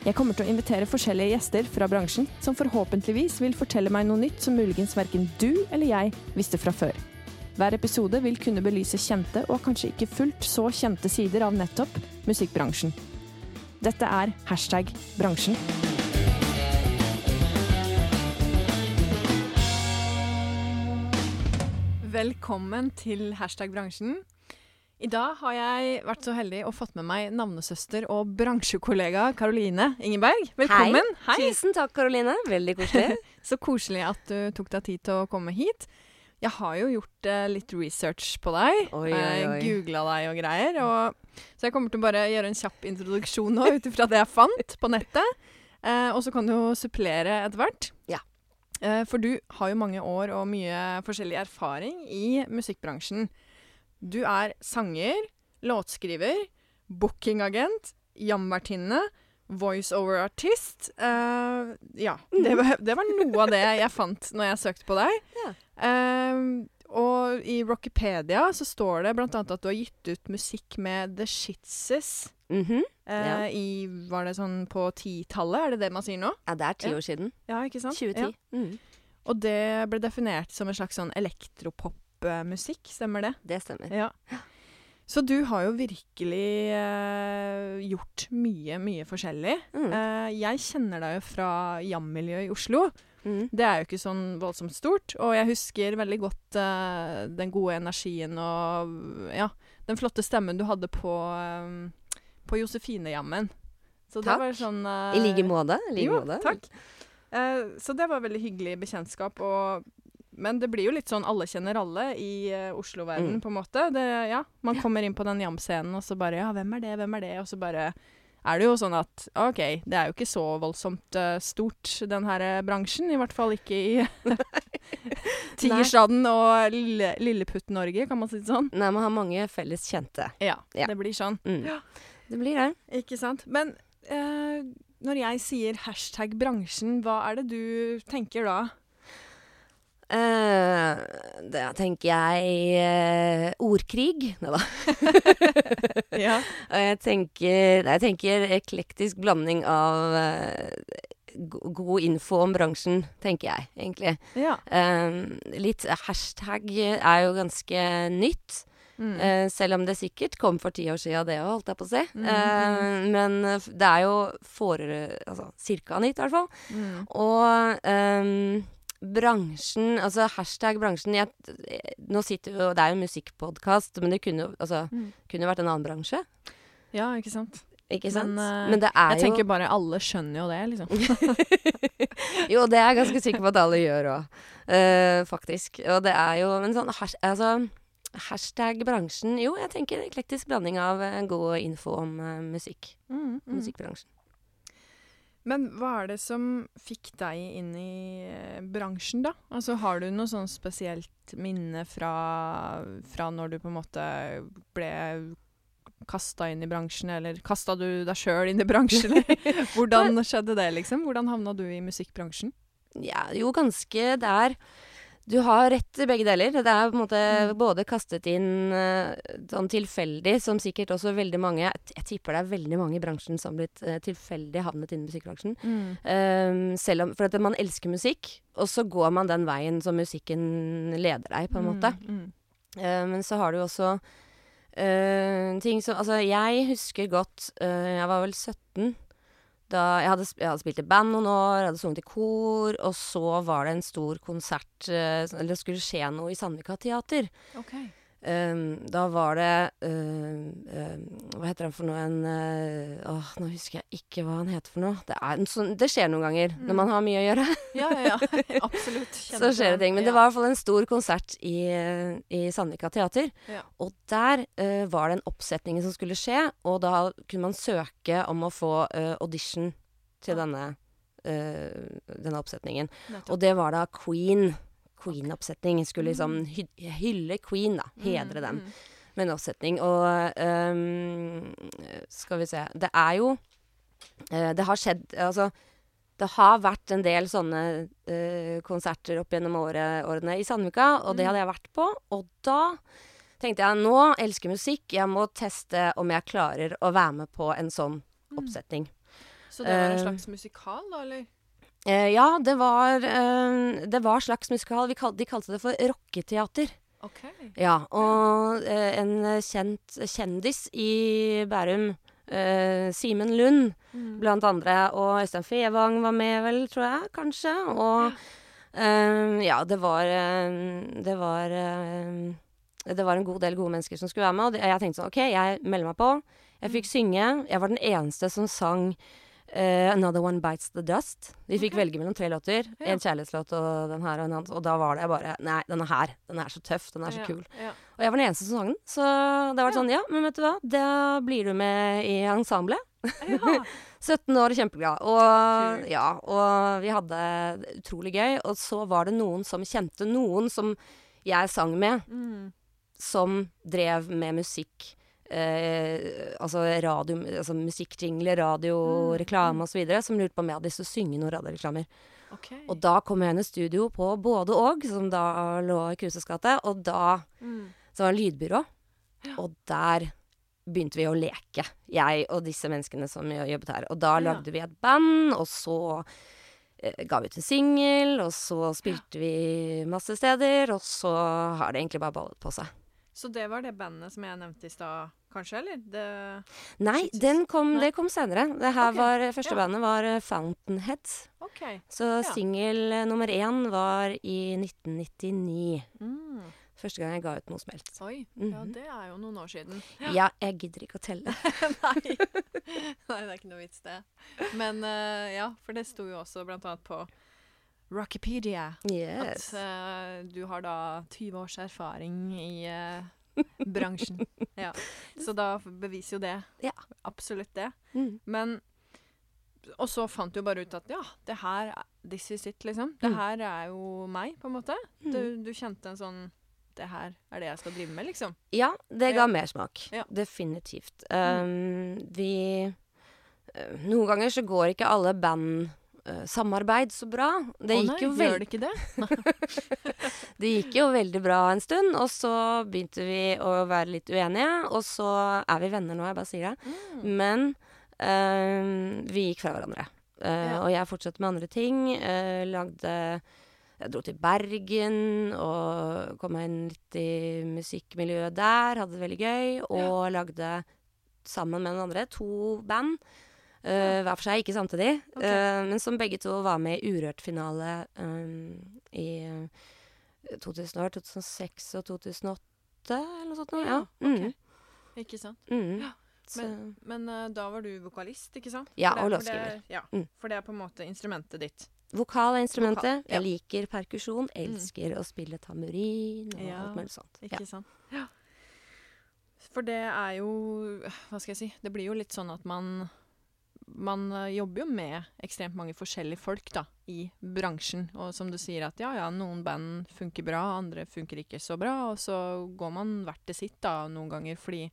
Jeg kommer til å invitere forskjellige gjester fra bransjen, som forhåpentligvis vil fortelle meg noe nytt som muligens verken du eller jeg visste fra før. Hver episode vil kunne belyse kjente og kanskje ikke fullt så kjente sider av nettopp musikkbransjen. Dette er hashtag bransjen. Velkommen til hashtag bransjen. I dag har jeg vært så heldig og fått med meg navnesøster og bransjekollega Karoline Ingeberg. Velkommen. Hei. Tusen takk, Karoline. Veldig koselig. så koselig at du tok deg tid til å komme hit. Jeg har jo gjort uh, litt research på deg. Oi, oi, oi. Googla deg og greier. Og, så jeg kommer til å bare gjøre en kjapp introduksjon nå ut ifra det jeg fant på nettet. Uh, og så kan du jo supplere etter hvert. Ja. Uh, for du har jo mange år og mye forskjellig erfaring i musikkbransjen. Du er sanger, låtskriver, bookingagent, jamvertinne, voiceover-artist. Uh, ja. Det var, det var, noe av det jeg fant når jeg søkte på deg. Ja. Uh, og i Rockipedia så står det bl.a. at du har gitt ut musikk med The Shitses. Mm -hmm. uh, ja. I Var det sånn på titallet? Er det det man sier nå? Ja, det er ti ja. år siden. Ja, ikke sant? 2010. Ja. Mm. Og det ble definert som en slags sånn elektropopmusikk, stemmer det? Det stemmer. Ja. Så du har jo virkelig eh, gjort mye, mye forskjellig. Mm. Eh, jeg kjenner deg jo fra jammiljøet i Oslo. Mm. Det er jo ikke sånn voldsomt stort. Og jeg husker veldig godt eh, den gode energien og ja, den flotte stemmen du hadde på, på Josefine-jammen. Så Takk. var sånn I like måte. Like jo, måte. takk. så det var veldig hyggelig bekjentskap. Og men det blir jo litt sånn alle kjenner alle i uh, Oslo-verden, Mm. på en måte. Det, ja, man kommer inn på den jam-scenen, og så bare Ja, hvem er det, hvem er det? Og så bare er det jo sånn at OK, det er jo ikke så voldsomt uh, stort, den her uh, bransjen. I hvert fall ikke i Tigerstaden og Lille, Lilleputt-Norge, kan man si det sånn. Nei, man har mange felles kjente. Ja, Ja. det blir sånn. Mm. Ja. Det blir det. Ikke sant. Men uh, når jeg sier hashtag bransjen, hva er det du tenker da? Eh, da tenker jeg eh, ordkrig. Nei da. Ja. Og jeg tenker, jeg tenker eklektisk blanding av eh, god info om bransjen, tenker jeg, egentlig. ja. Eh, litt hashtag er jo ganske nytt. Mm. Eh, selv om det sikkert kom for ti år siden, det òg, holdt jeg på å si. Mm, Eh, men eh, det er jo for Altså cirka nytt, i hvert fall. Mm. Og ehm, bransjen, altså hashtag bransjen jeg, Nå sitter jo Det er jo en musikkpodkast, men det kunne jo altså, Mm. kunne vært en annen bransje. Ja, ikke sant. Ikke sant? Men, Men, eh, det er Jeg tenker jo bare alle skjønner jo det, liksom. Jo, det er jeg ganske sikker på at alle gjør òg, faktisk. Og det er jo en sånn hash, altså, Hashtag bransjen Jo, jeg tenker eklektisk blanding av eh, god info om uh, musikk. Mm, mm. Musikkbransjen. Men hva er det som fikk deg inn i eh, bransjen, da? Altså, har du noe sånn spesielt minne fra, fra når du på en måte ble kasta inn i bransjen, eller kasta du deg sjøl inn i bransjen, eller hvordan skjedde det, liksom? Hvordan havna du i musikkbransjen? Ja, jo, ganske der. Du har rett i begge deler. Det er på en måte Mm. både kastet inn eh, sånn tilfeldig, som sikkert også veldig mange Jeg, tipper det er veldig mange i bransjen som har blitt eh, tilfeldig havnet inn i musikkbransjen. Ehm, selv om, for at man elsker musikk, og så går man den veien som musikken leder deg, på en måte. Mm, Eh, men så har du også uh, ting som Altså, jeg husker godt uh, Jeg var vel 17 da jeg hadde, jeg hadde spilt i band noen år, jeg hadde sunget i kor, og så var det en stor konsert eh, Eller det skulle skje noe i Sandvika teater. OK. Um, da var det um, um, Hva heter han for noe? En eh, Åh, nå husker jeg ikke hva han heter for noe. Det, er sånn, det skjer noen ganger Mm. når man har mye å gjøre. Ja, ja, ja. Absolutt. Så skjer det ting. Men det var i hvert fall en stor konsert i, i Sandvika teater. Ja. Og der uh, var det en oppsetning som skulle skje, og da kunne man søke om å få uh, audition til denne uh, denne oppsetningen. Nettopp. Og det var da Queen. Queen-oppsetning. Skulle liksom hy hylle Queen, da. Hedre dem Mm, med en oppsetning. Og um, skal vi se Det er jo eh, Det har skjedd Altså, det har vært en del sånne uh, konserter opp gjennom året, årene i Sandvika, og det Mm. hadde jeg vært på. Og da tenkte jeg nå elsker musikk, jeg må teste om jeg klarer å være med på en sånn mm. oppsetning. Så det var en slags musikal, da, eller? Eh, ja, det var eh, Det var slags musikal. Vi kal de kalte det for rocketeater. OK. Ja, og eh, en kjent kjendis i Bærum, eh, Simen Lund, Mm. blant andre, og Øystein Fevang var med vel, tror jeg, kanskje. Og eh, ja, det var eh, Det var eh, Det var en god del gode mennesker som skulle være med, og det, jeg tenkte sånn OK, jeg melder meg på. Jeg fikk synge. Jeg var den eneste som sang eh, 'Another One Bites The Dust'. Vi fikk okay. velge mellom tre låter. Ja. En kjærlighetslåt og den her og en annen. Og da var det bare Nei, denne her. Den er så tøff. Den er så Ja, kul. Ja. Og jeg var den eneste som sang den. Så det var Ja. sånn, ja, men vet du hva, da blir du med i ensemblet. ja. 17 år, kjempeglad. Og, ja, og vi hadde det utrolig gøy. Og så var det noen som kjente noen som jeg sang med, Mm. som drev med musikk. Eh, altså radio, altså musikkjingler, radio, Mm, reklame osv. Som lurte på om jeg hadde lyst til å synge noen radioreklamer. Okay. Og da kom jeg inn i studio på Både og, som da lå i Kruses gate. Og da Mm. så var det lydbyrå. Og der begynte vi å leke, jeg og disse menneskene som jobbet her. Og da Ja. lagde vi et band, og så eh, ga vi ut en singel, og så spilte vi masse steder, og så har det egentlig bare ballet på seg. Så det var det bandet som jeg nevnte i stad, kanskje? Eller? Det Nei, den kom, Nei. det kom senere. Det her okay. var, første ja. bandet var Fountainhead. Okay. Så Ja. singel eh, nummer én var i 1999. Mm. Første gang jeg ga ut noe som helst. Oi. Ja, Mhm. det er jo noen år siden. Ja, jeg gidder ikke å telle. Nei. Nei, det er ikke noe vits, det. Men uh, ja, for det sto jo også blant annet på Rockipedia Yes. at uh, du har da 20 års erfaring i eh, bransjen. Ja. Så da beviser jo det Ja. absolutt det. Mm. Men Og så fant du bare ut at ja, det her er- This is it, liksom. Det Mm. her er jo meg, på en måte. Mm. Du, du kjente en sånn Det her er det jeg skal drive med, liksom. Ja, det ga mersmak. Ja. Definitivt. Um, vi eh, Noen ganger så går ikke alle bandsamarbeid så bra. Det Å gikk, nei, jo gjør det ikke det? det gikk jo veldig bra en stund, og så begynte vi å være litt uenige, og så er vi venner nå, jeg bare sier det. Mm. Men um, vi gikk fra hverandre. Uh, Ja. Og jeg fortsatte med andre ting. Uh, lagde Jeg dro til Bergen og kom meg inn litt i musikkmiljøet der. Hadde det veldig gøy. Og lagde sammen med noen andre to band. Eh, hver for seg, ikke samtidig. Okay. eh, men som begge to var med i Urørt-finale um, i eh, 2000 år, 2006 og 2008, eller noe sånt. noe, Ja, Ja. ok. Mm, Ikke sant? mm. Ja, Men, Men eh, da var du vokalist, ikke sant? Ja, og låtskriver. Ja, Mm. for det er på en måte instrumentet ditt. Vokal er instrumentet. Vokal, ja. Jeg liker perkusjon. Elsker å spille tamburin og Ja, alt mulig sånt. Ja. Ikke sant? Ja. For det er jo Hva skal jeg si? Det blir jo litt sånn at man man eh, jobber jo med ekstremt mange forskjellige folk da, i bransjen. Og som du sier at ja, ja, noen band funker bra, andre funker ikke så bra. Og så går man hvert til sitt da, noen ganger, fordi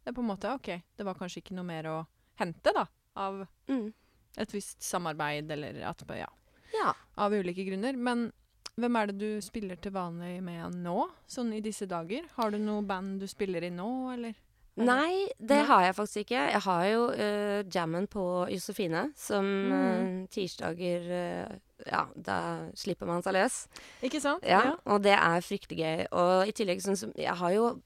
det er på en måte OK, det var kanskje ikke noe mer å hente da, av Mm. et visst samarbeid, eller at Ja, ja. av ulike grunner. Men hvem er det du spiller til vanlig med nå, sånn i disse dager? Har du noe band du spiller i nå, eller? Nei, det Nei? har jeg faktisk ikke. Jeg har jo uh, jammen på Josefine, som Mm. eh, tirsdager uh, Ja, da slipper man seg løs. Ikke sant? Ja, Og det er fryktelig gøy. Og i tillegg sånn som Jeg har jo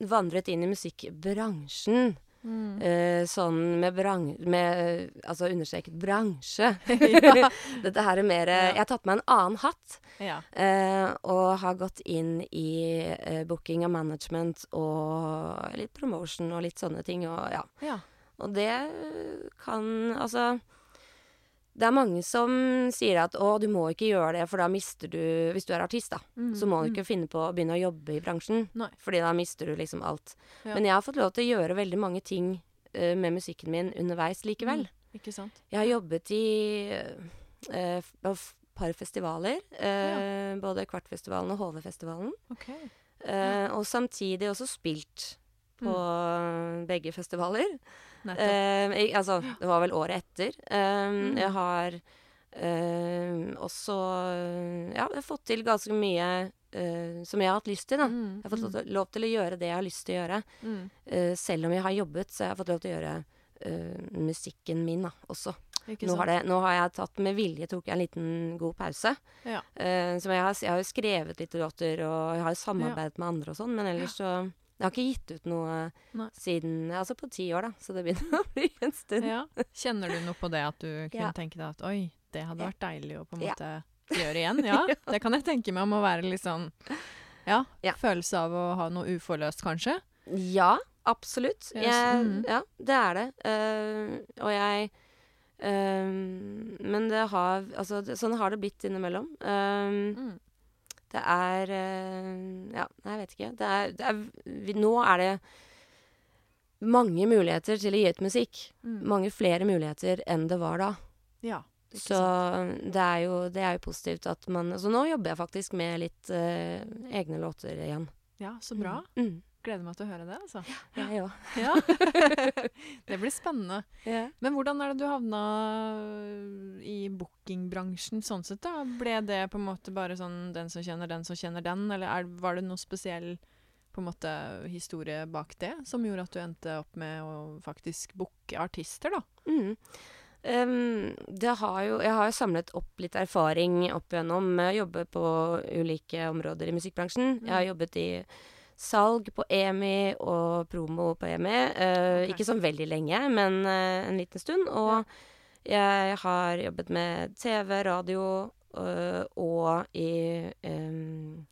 vandret inn i musikkbransjen. Mm. eh, sånn med brang... Med Altså understreket bransje. Dette her er mer eh, Ja. Jeg har tatt meg en annen hatt. ja. Eh, og har gått inn i eh, booking og management og litt promotion og litt sånne ting. Og, ja. ja. og det kan Altså Det er mange som sier at å, du må ikke gjøre det, for da mister du Hvis du er artist, da, Mm, så må du mm. ikke finne på å begynne å jobbe i bransjen. Nei. Fordi da mister du liksom alt. Ja. Men jeg har fått lov til å gjøre veldig mange ting uh, med musikken min underveis likevel. Mm. Ikke sant? Jeg har jobbet i et uh, par festivaler. Eh, Både Kvartfestivalen og HV-festivalen. Ok. Ja. og samtidig også spilt på begge festivaler. Nettopp. Eh, jeg, altså, det var vel året etter. Eh, Mm. Jeg har eh, også Ja, jeg har fått til ganske mye Uh, som jeg har hatt lyst til, da. Mm, Jeg har fått lov til, lov til å gjøre det jeg har lyst til å gjøre. mm. Uh, selv om jeg har jobbet, så jeg har fått lov til å gjøre uh, musikken min da, også. Nå har, det, nå har jeg tatt med vilje tok jeg en liten god pause. Ja. Som jeg, har, jeg har jo skrevet litt låter, og jeg har jo samarbeidet med andre og sånn, men ellers så Jeg har ikke gitt ut noe Nei. siden Altså på ti år, da, så det begynner å bli en stund. Ja. Kjenner du noe på det at du kunne Ja. tenke deg at oi, det hadde vært deilig å på en måte gjøre igjen? Ja, det kan jeg tenke meg om å være litt sånn ja, følelse av å ha noe uforløst, kanskje? Ja, absolutt. Yes, Jeg, mhm. Ja, det er det. Uh, og jeg eh, Men det har Altså, det, sånn har det blitt innimellom. Eh, Mm. Det er eh, Ja, jeg vet ikke. Det er, det er vi, Nå er det mange muligheter til å gi ut musikk. Mm. Mange flere muligheter enn det var da. Ja. det Så det er, jo, det er jo positivt at man Så nå jobber jeg faktisk med litt uh, egne låter igjen. Ja, så bra. Mm. Gleder meg til å høre det, altså. Jeg òg. Ja. det blir spennende. Men hvordan er det du havna i bookingbransjen sånn sett, da? Ble det på en måte bare sånn den som kjenner den som kjenner den, eller er, var det noe spesiell på en måte historie bak det som gjorde at du endte opp med å faktisk booke artister, da? Mm. Um, det har jo, jeg har jo samlet opp litt erfaring opp igjennom med å jobbe på ulike områder i musikkbransjen. Jeg har Mm. jobbet i salg på EMI og promo på EMI. eh, Ok. Ikke sånn veldig lenge, men eh, en liten stund. Og jeg har jobbet med TV, radio øh, og i um,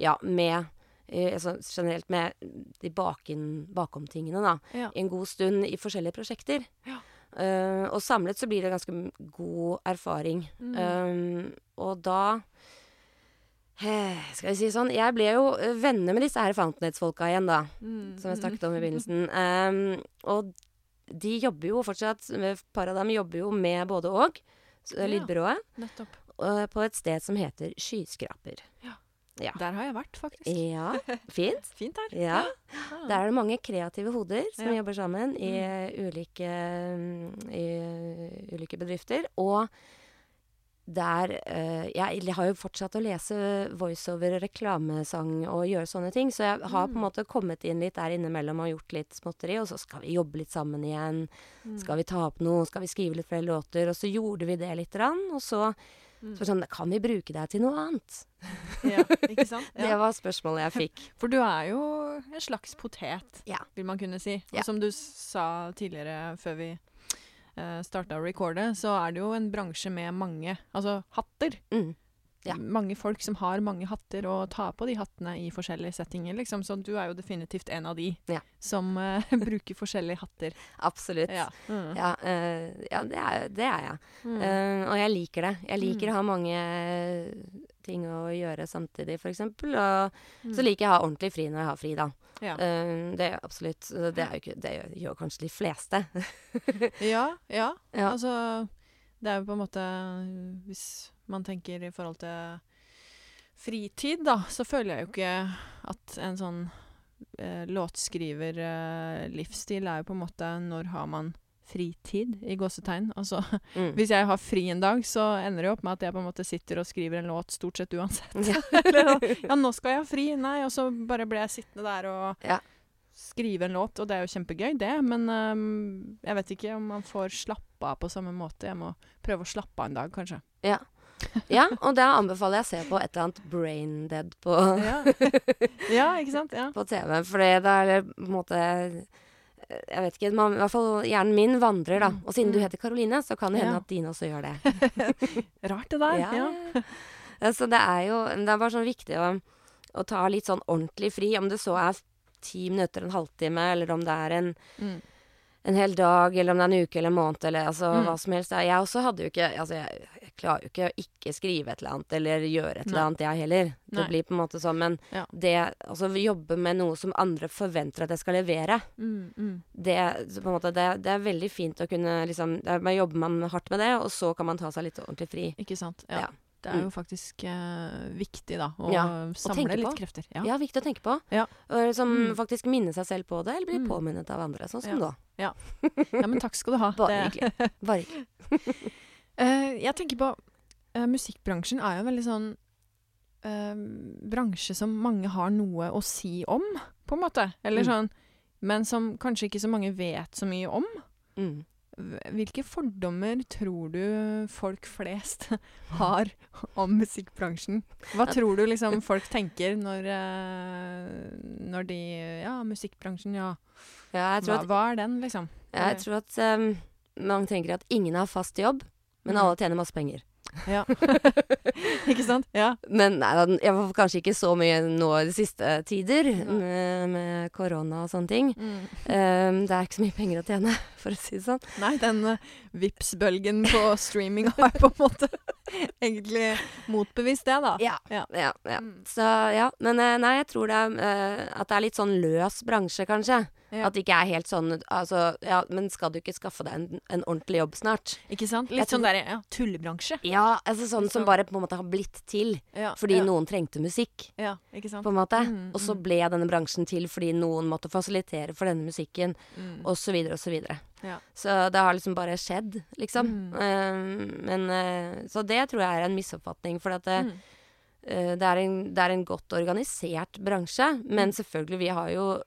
Ja, med eh, altså generelt med de baken, bakomtingene, da Ja. en god stund i forskjellige prosjekter. Ja. Uh, og samlet så blir det ganske god erfaring. Mm. Um, og da eh, Skal vi si sånn Jeg ble jo eh, venner med disse her Fountainheads-folka igjen, da. Mm, Som jeg mm. snakket om i begynnelsen. Um, og de jobber jo fortsatt Et par av dem jobber jo med både og. Lydbyrået. Ja. Nettopp. eh, på et sted som heter Skyskraper. Ja. Der har jeg vært, faktisk. Ja, fint. Fint her. Ja. Der er det mange kreative hoder som Ja. jobber sammen i, ulike, mm, i ulike bedrifter. Og der uh, Jeg har jo fortsatt å lese voiceover, reklamesang og gjøre sånne ting, så jeg har på en Mm. måte kommet inn litt der innimellom og gjort litt småtteri, og så skal vi jobbe litt sammen igjen. Mm. Skal vi ta opp noe? Skal vi skrive litt flere låter? Og så gjorde vi det lite grann, og så, Mm. så sånn Kan vi bruke deg til noe annet? Ja, ikke sant? Det var spørsmålet jeg fikk. For du er jo en slags potet, Ja. vil man kunne si. Ja. Og som du sa tidligere, før vi starta å recorde, så er det jo en bransje med mange altså hatter. Mm. Ja. Mange folk som har mange hatter, og tar på de hattene i forskjellige settinger, liksom. Så du er jo definitivt en av de Ja. som uh, bruker forskjellige hatter. Absolutt. Ja. Mm. Ja, uh, ja det, er, det er jeg. Mm. Uh, og jeg liker det. Jeg liker Mm. å ha mange ting å gjøre samtidig, f.eks. Og Mm. så liker jeg å ha ordentlig fri når jeg har fri, da. Ja. Eh, det absolutt. Det, er jo ikke, det gjør, kanskje de fleste. Ja, ja. Ja. Altså Det er jo på en måte Hvis man tenker i forhold til fritid, da, så føler jeg jo ikke at en sånn eh, låtskriver-livsstil er jo på en måte Når har man fritid, i gåsetegn? Altså Mm. hvis jeg har fri en dag, så ender det jo opp med at jeg på en måte sitter og skriver en låt stort sett uansett. Ja. Ja, nå skal jeg ha fri. Nei, og så bare ble jeg sittende der og Ja. skrive en låt, og det er jo kjempegøy, det. Men um, jeg vet ikke om man får slappe av på samme måte. Jeg må prøve å slappe av en dag, kanskje. Ja. ja, og da anbefaler jeg å se på et eller annet brain dead på, Ja, ja? Ja. på TV. For det er på en måte Jeg vet ikke, man, i hvert fall hjernen min vandrer, da. Mm. Og siden du Mm. heter Karoline, så kan det hende Ja. at din også gjør det. Rart det der. Ja, Ja. Så det er jo Det er bare sånn viktig å, å ta litt sånn ordentlig fri, om det så er ti minutter, en halvtime, eller om det er en, Mm. en hel dag, eller om det er en uke eller en måned, eller altså Mm. hva som helst. Jeg også hadde jo ikke Altså, jeg klarer jo ikke å ikke skrive et eller annet eller gjøre et eller annet, jeg heller. Det Nei. blir på en måte sånn, men Ja. det Altså jobbe med noe som andre forventer at jeg skal levere, Mm, mm. det, måte, det, det er veldig fint å kunne liksom Da man jobber man hardt med det, og så kan man ta seg litt ordentlig fri. Ikke sant. Ja. Ja. Det er jo faktisk uh, viktig, da, å Ja, samle litt på. krefter. Ja, Ja. viktig å tenke på. Ja. Og liksom Mm. faktisk minne seg selv på det, eller bli Mm. påminnet av andre, sånn som Ja. nå. ja, men takk skal du ha. Bare hyggelig. Bare hyggelig. Eh, jeg tenker på uh, Musikkbransjen er jo en veldig sånn uh, bransje som mange har noe å si om, på en måte. Eller Mm. sånn Men som kanskje ikke så mange vet så mye om. Mm. Hvilke fordommer tror du folk flest har om musikkbransjen? Hva tror du liksom folk tenker når, når de Ja, musikkbransjen, ja. Ja, Hva, at, hva er den, liksom? jeg tror at um, man tenker at ingen har fast jobb, men Mm. alle tjener masse penger. Ja. ikke sant? Ja. Men nei, jeg var kanskje ikke så mye nå i de siste tider, med, med korona og sånne ting. Mm. Um, det er ikke så mye penger å tjene, for å si det sånn. Nei, den uh, Vipps-bølgen på streaming har på en måte egentlig motbevist det, da. Ja. Ja. ja, ja. Mm. Så ja, men eh, nei, jeg tror det er, eh, at det er litt sånn løs bransje, kanskje. Ja. At det ikke er helt sånn Altså, ja, men skal du ikke skaffe deg en, en ordentlig jobb snart? Ikke sant? Litt sånn der, ja, tullebransje. Ja, altså sånn som bare på en måte har blitt til Ja, fordi noen trengte musikk, Ja, ikke sant? på en måte. Mm, Og så mm. ble denne bransjen til fordi noen måtte fasilitere for denne musikken, Mm. og så Ja. Så det har liksom bare skjedd, liksom. Mm. Uh, men uh, Så det tror jeg er en misoppfatning, for at det, Mm. uh, det, er en, det er en godt organisert bransje. Men Mm. selvfølgelig, vi har jo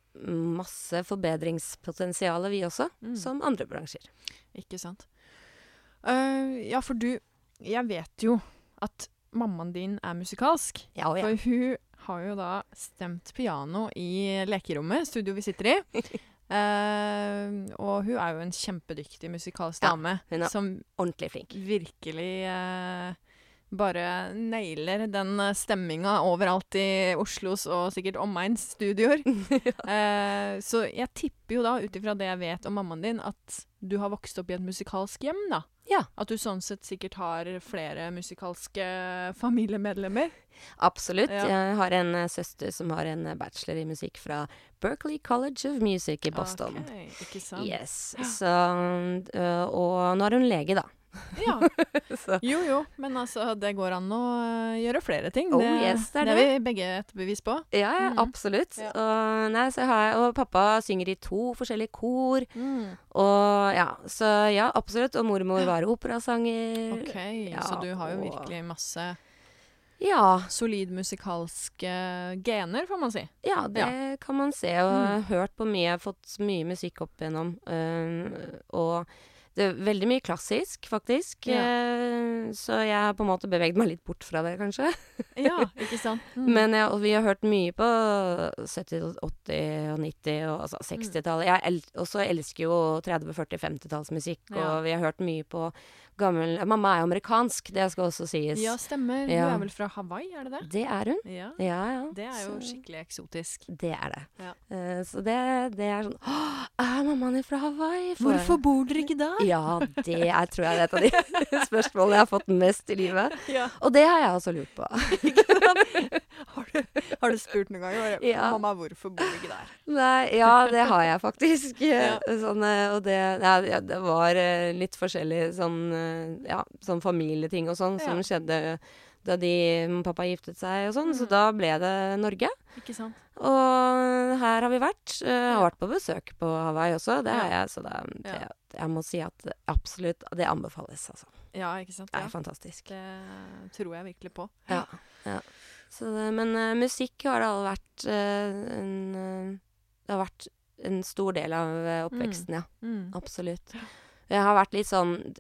masse forbedringspotensial, vi også, Mm. som andre bransjer. Ikke sant. Eh, ja, for du Jeg vet jo at mammaen din er musikalsk. Ja og ja. For hun har jo da stemt piano i lekerommet, studio vi sitter i. Eh, og hun er jo en kjempedyktig musikalsk Ja, hun er- som Ordentlig flink. virkelig eh, bare nailer den eh, stemminga overalt i Oslos og sikkert omegns studioer. Eh, så jeg tipper jo da, ut ifra det jeg vet om mammaen din, at du har vokst opp i et musikalsk hjem, da. Ja. At du sånn sett sikkert har flere musikalske familiemedlemmer. Absolutt. Ja. Jeg har en eh, søster som har en eh, bachelor i musikk fra Berkeley College of Music i Boston. Ok, ikke sant? Yes. Så, og nå er hun lege, da. Ja. Jo jo, men altså, det går an å øh, gjøre flere ting. Oh, yes, det er det er vi begge et bevis på. ja, ja, mm. absolutt. Ja. Og, nei, så har jeg, og pappa synger i to forskjellige kor. Mm. Og ja, så ja, absolutt. Og mormor var operasanger. OK, Ja, så du har jo virkelig masse Ja, solid musikalske gener, får man si. ja, det kan man se. Og Mm. hørt på mye, fått mye musikk opp igjennom. øh, og det er veldig mye klassisk, faktisk. Ja. Eh, så jeg har på en måte beveget meg litt bort fra det, kanskje. Ja, ikke sant? Mm. Men jeg, vi har hørt mye på 70-, 80- og 90- og altså 60-tallet. Jeg el også elsker jo 30-, 40-, 50-tallsmusikk, Ja. og vi har hørt mye på gammel Mamma er amerikansk, det skal også sies. Ja, stemmer. Ja. Hun er vel fra Hawaii, er det det? Det er hun. Ja. Ja, ja. Det er jo Så- skikkelig eksotisk. Det er det. Ja. Uh, så det, det er sånn Å, er mammaen din fra Hawaii? For... Hvorfor bor dere ikke der? Ja, det er, tror jeg er et av de spørsmålene jeg har fått mest i livet. Ja. Og det har jeg også lurt på. Har, du, har du spurt noen gang? Ja. Mamma, hvorfor bor du ikke der? Nei, ja, det har jeg faktisk. Sånn, eh, og det, ja, det var eh, litt forskjellig sånn, ja, sånn familieting og sånn som skjedde da de pappa giftet seg og sånn, så Mm. da ble det Norge. Ikke sant? Og her har vi vært. Eh, Jeg har vært på besøk på Hawaii også, det har Ja. jeg, så det, det, jeg må si at det absolutt Det anbefales, altså. Ja, ikke sant? Det Ja. er fantastisk. Det tror jeg virkelig på. Ja. ja. Så men uh, musikk har det alle vært uh, en uh, Det har vært en stor del av oppveksten, oppveksten, ja. Mm. Absolutt. Jeg har vært litt sånn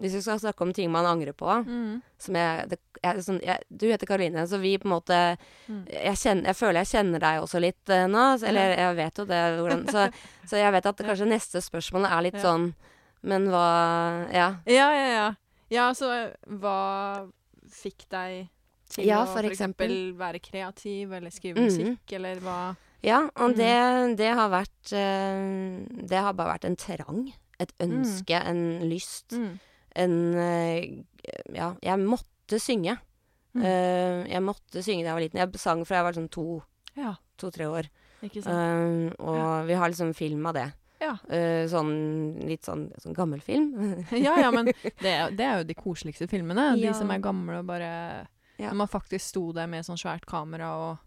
Hvis vi skal snakke om ting man angrer på Mm. som jeg, det, jeg, sånn, jeg Du heter Karoline, så vi på en måte Mm. jeg, kjenner, jeg føler jeg kjenner deg også litt uh, nå. så- Eller jeg vet jo det, hvordan Så, så jeg vet at det, kanskje neste spørsmål er litt Ja. sånn Men hva Ja. Ja, ja, ja. Ja, så hva fikk deg til Ja, å for for eksempel være kreativ, eller skrive Mhm. musikk, eller hva Ja, og Mm. det, det har vært eh, Det har bare vært en trang. Et ønske, en lyst. mm. En eh, Ja, jeg måtte synge. Mm. Uh, jeg måtte synge da jeg var liten. Jeg sang fra jeg var sånn to- Ja, to-tre år. Eh, og vi har liksom film av det. Ja. Uh, sånn litt sånn, sånn gammel film. ja, ja, men det det er jo de koseligste filmene. Ja. De som er gamle og bare Ja. Når man faktisk sto der med sånn svært kamera og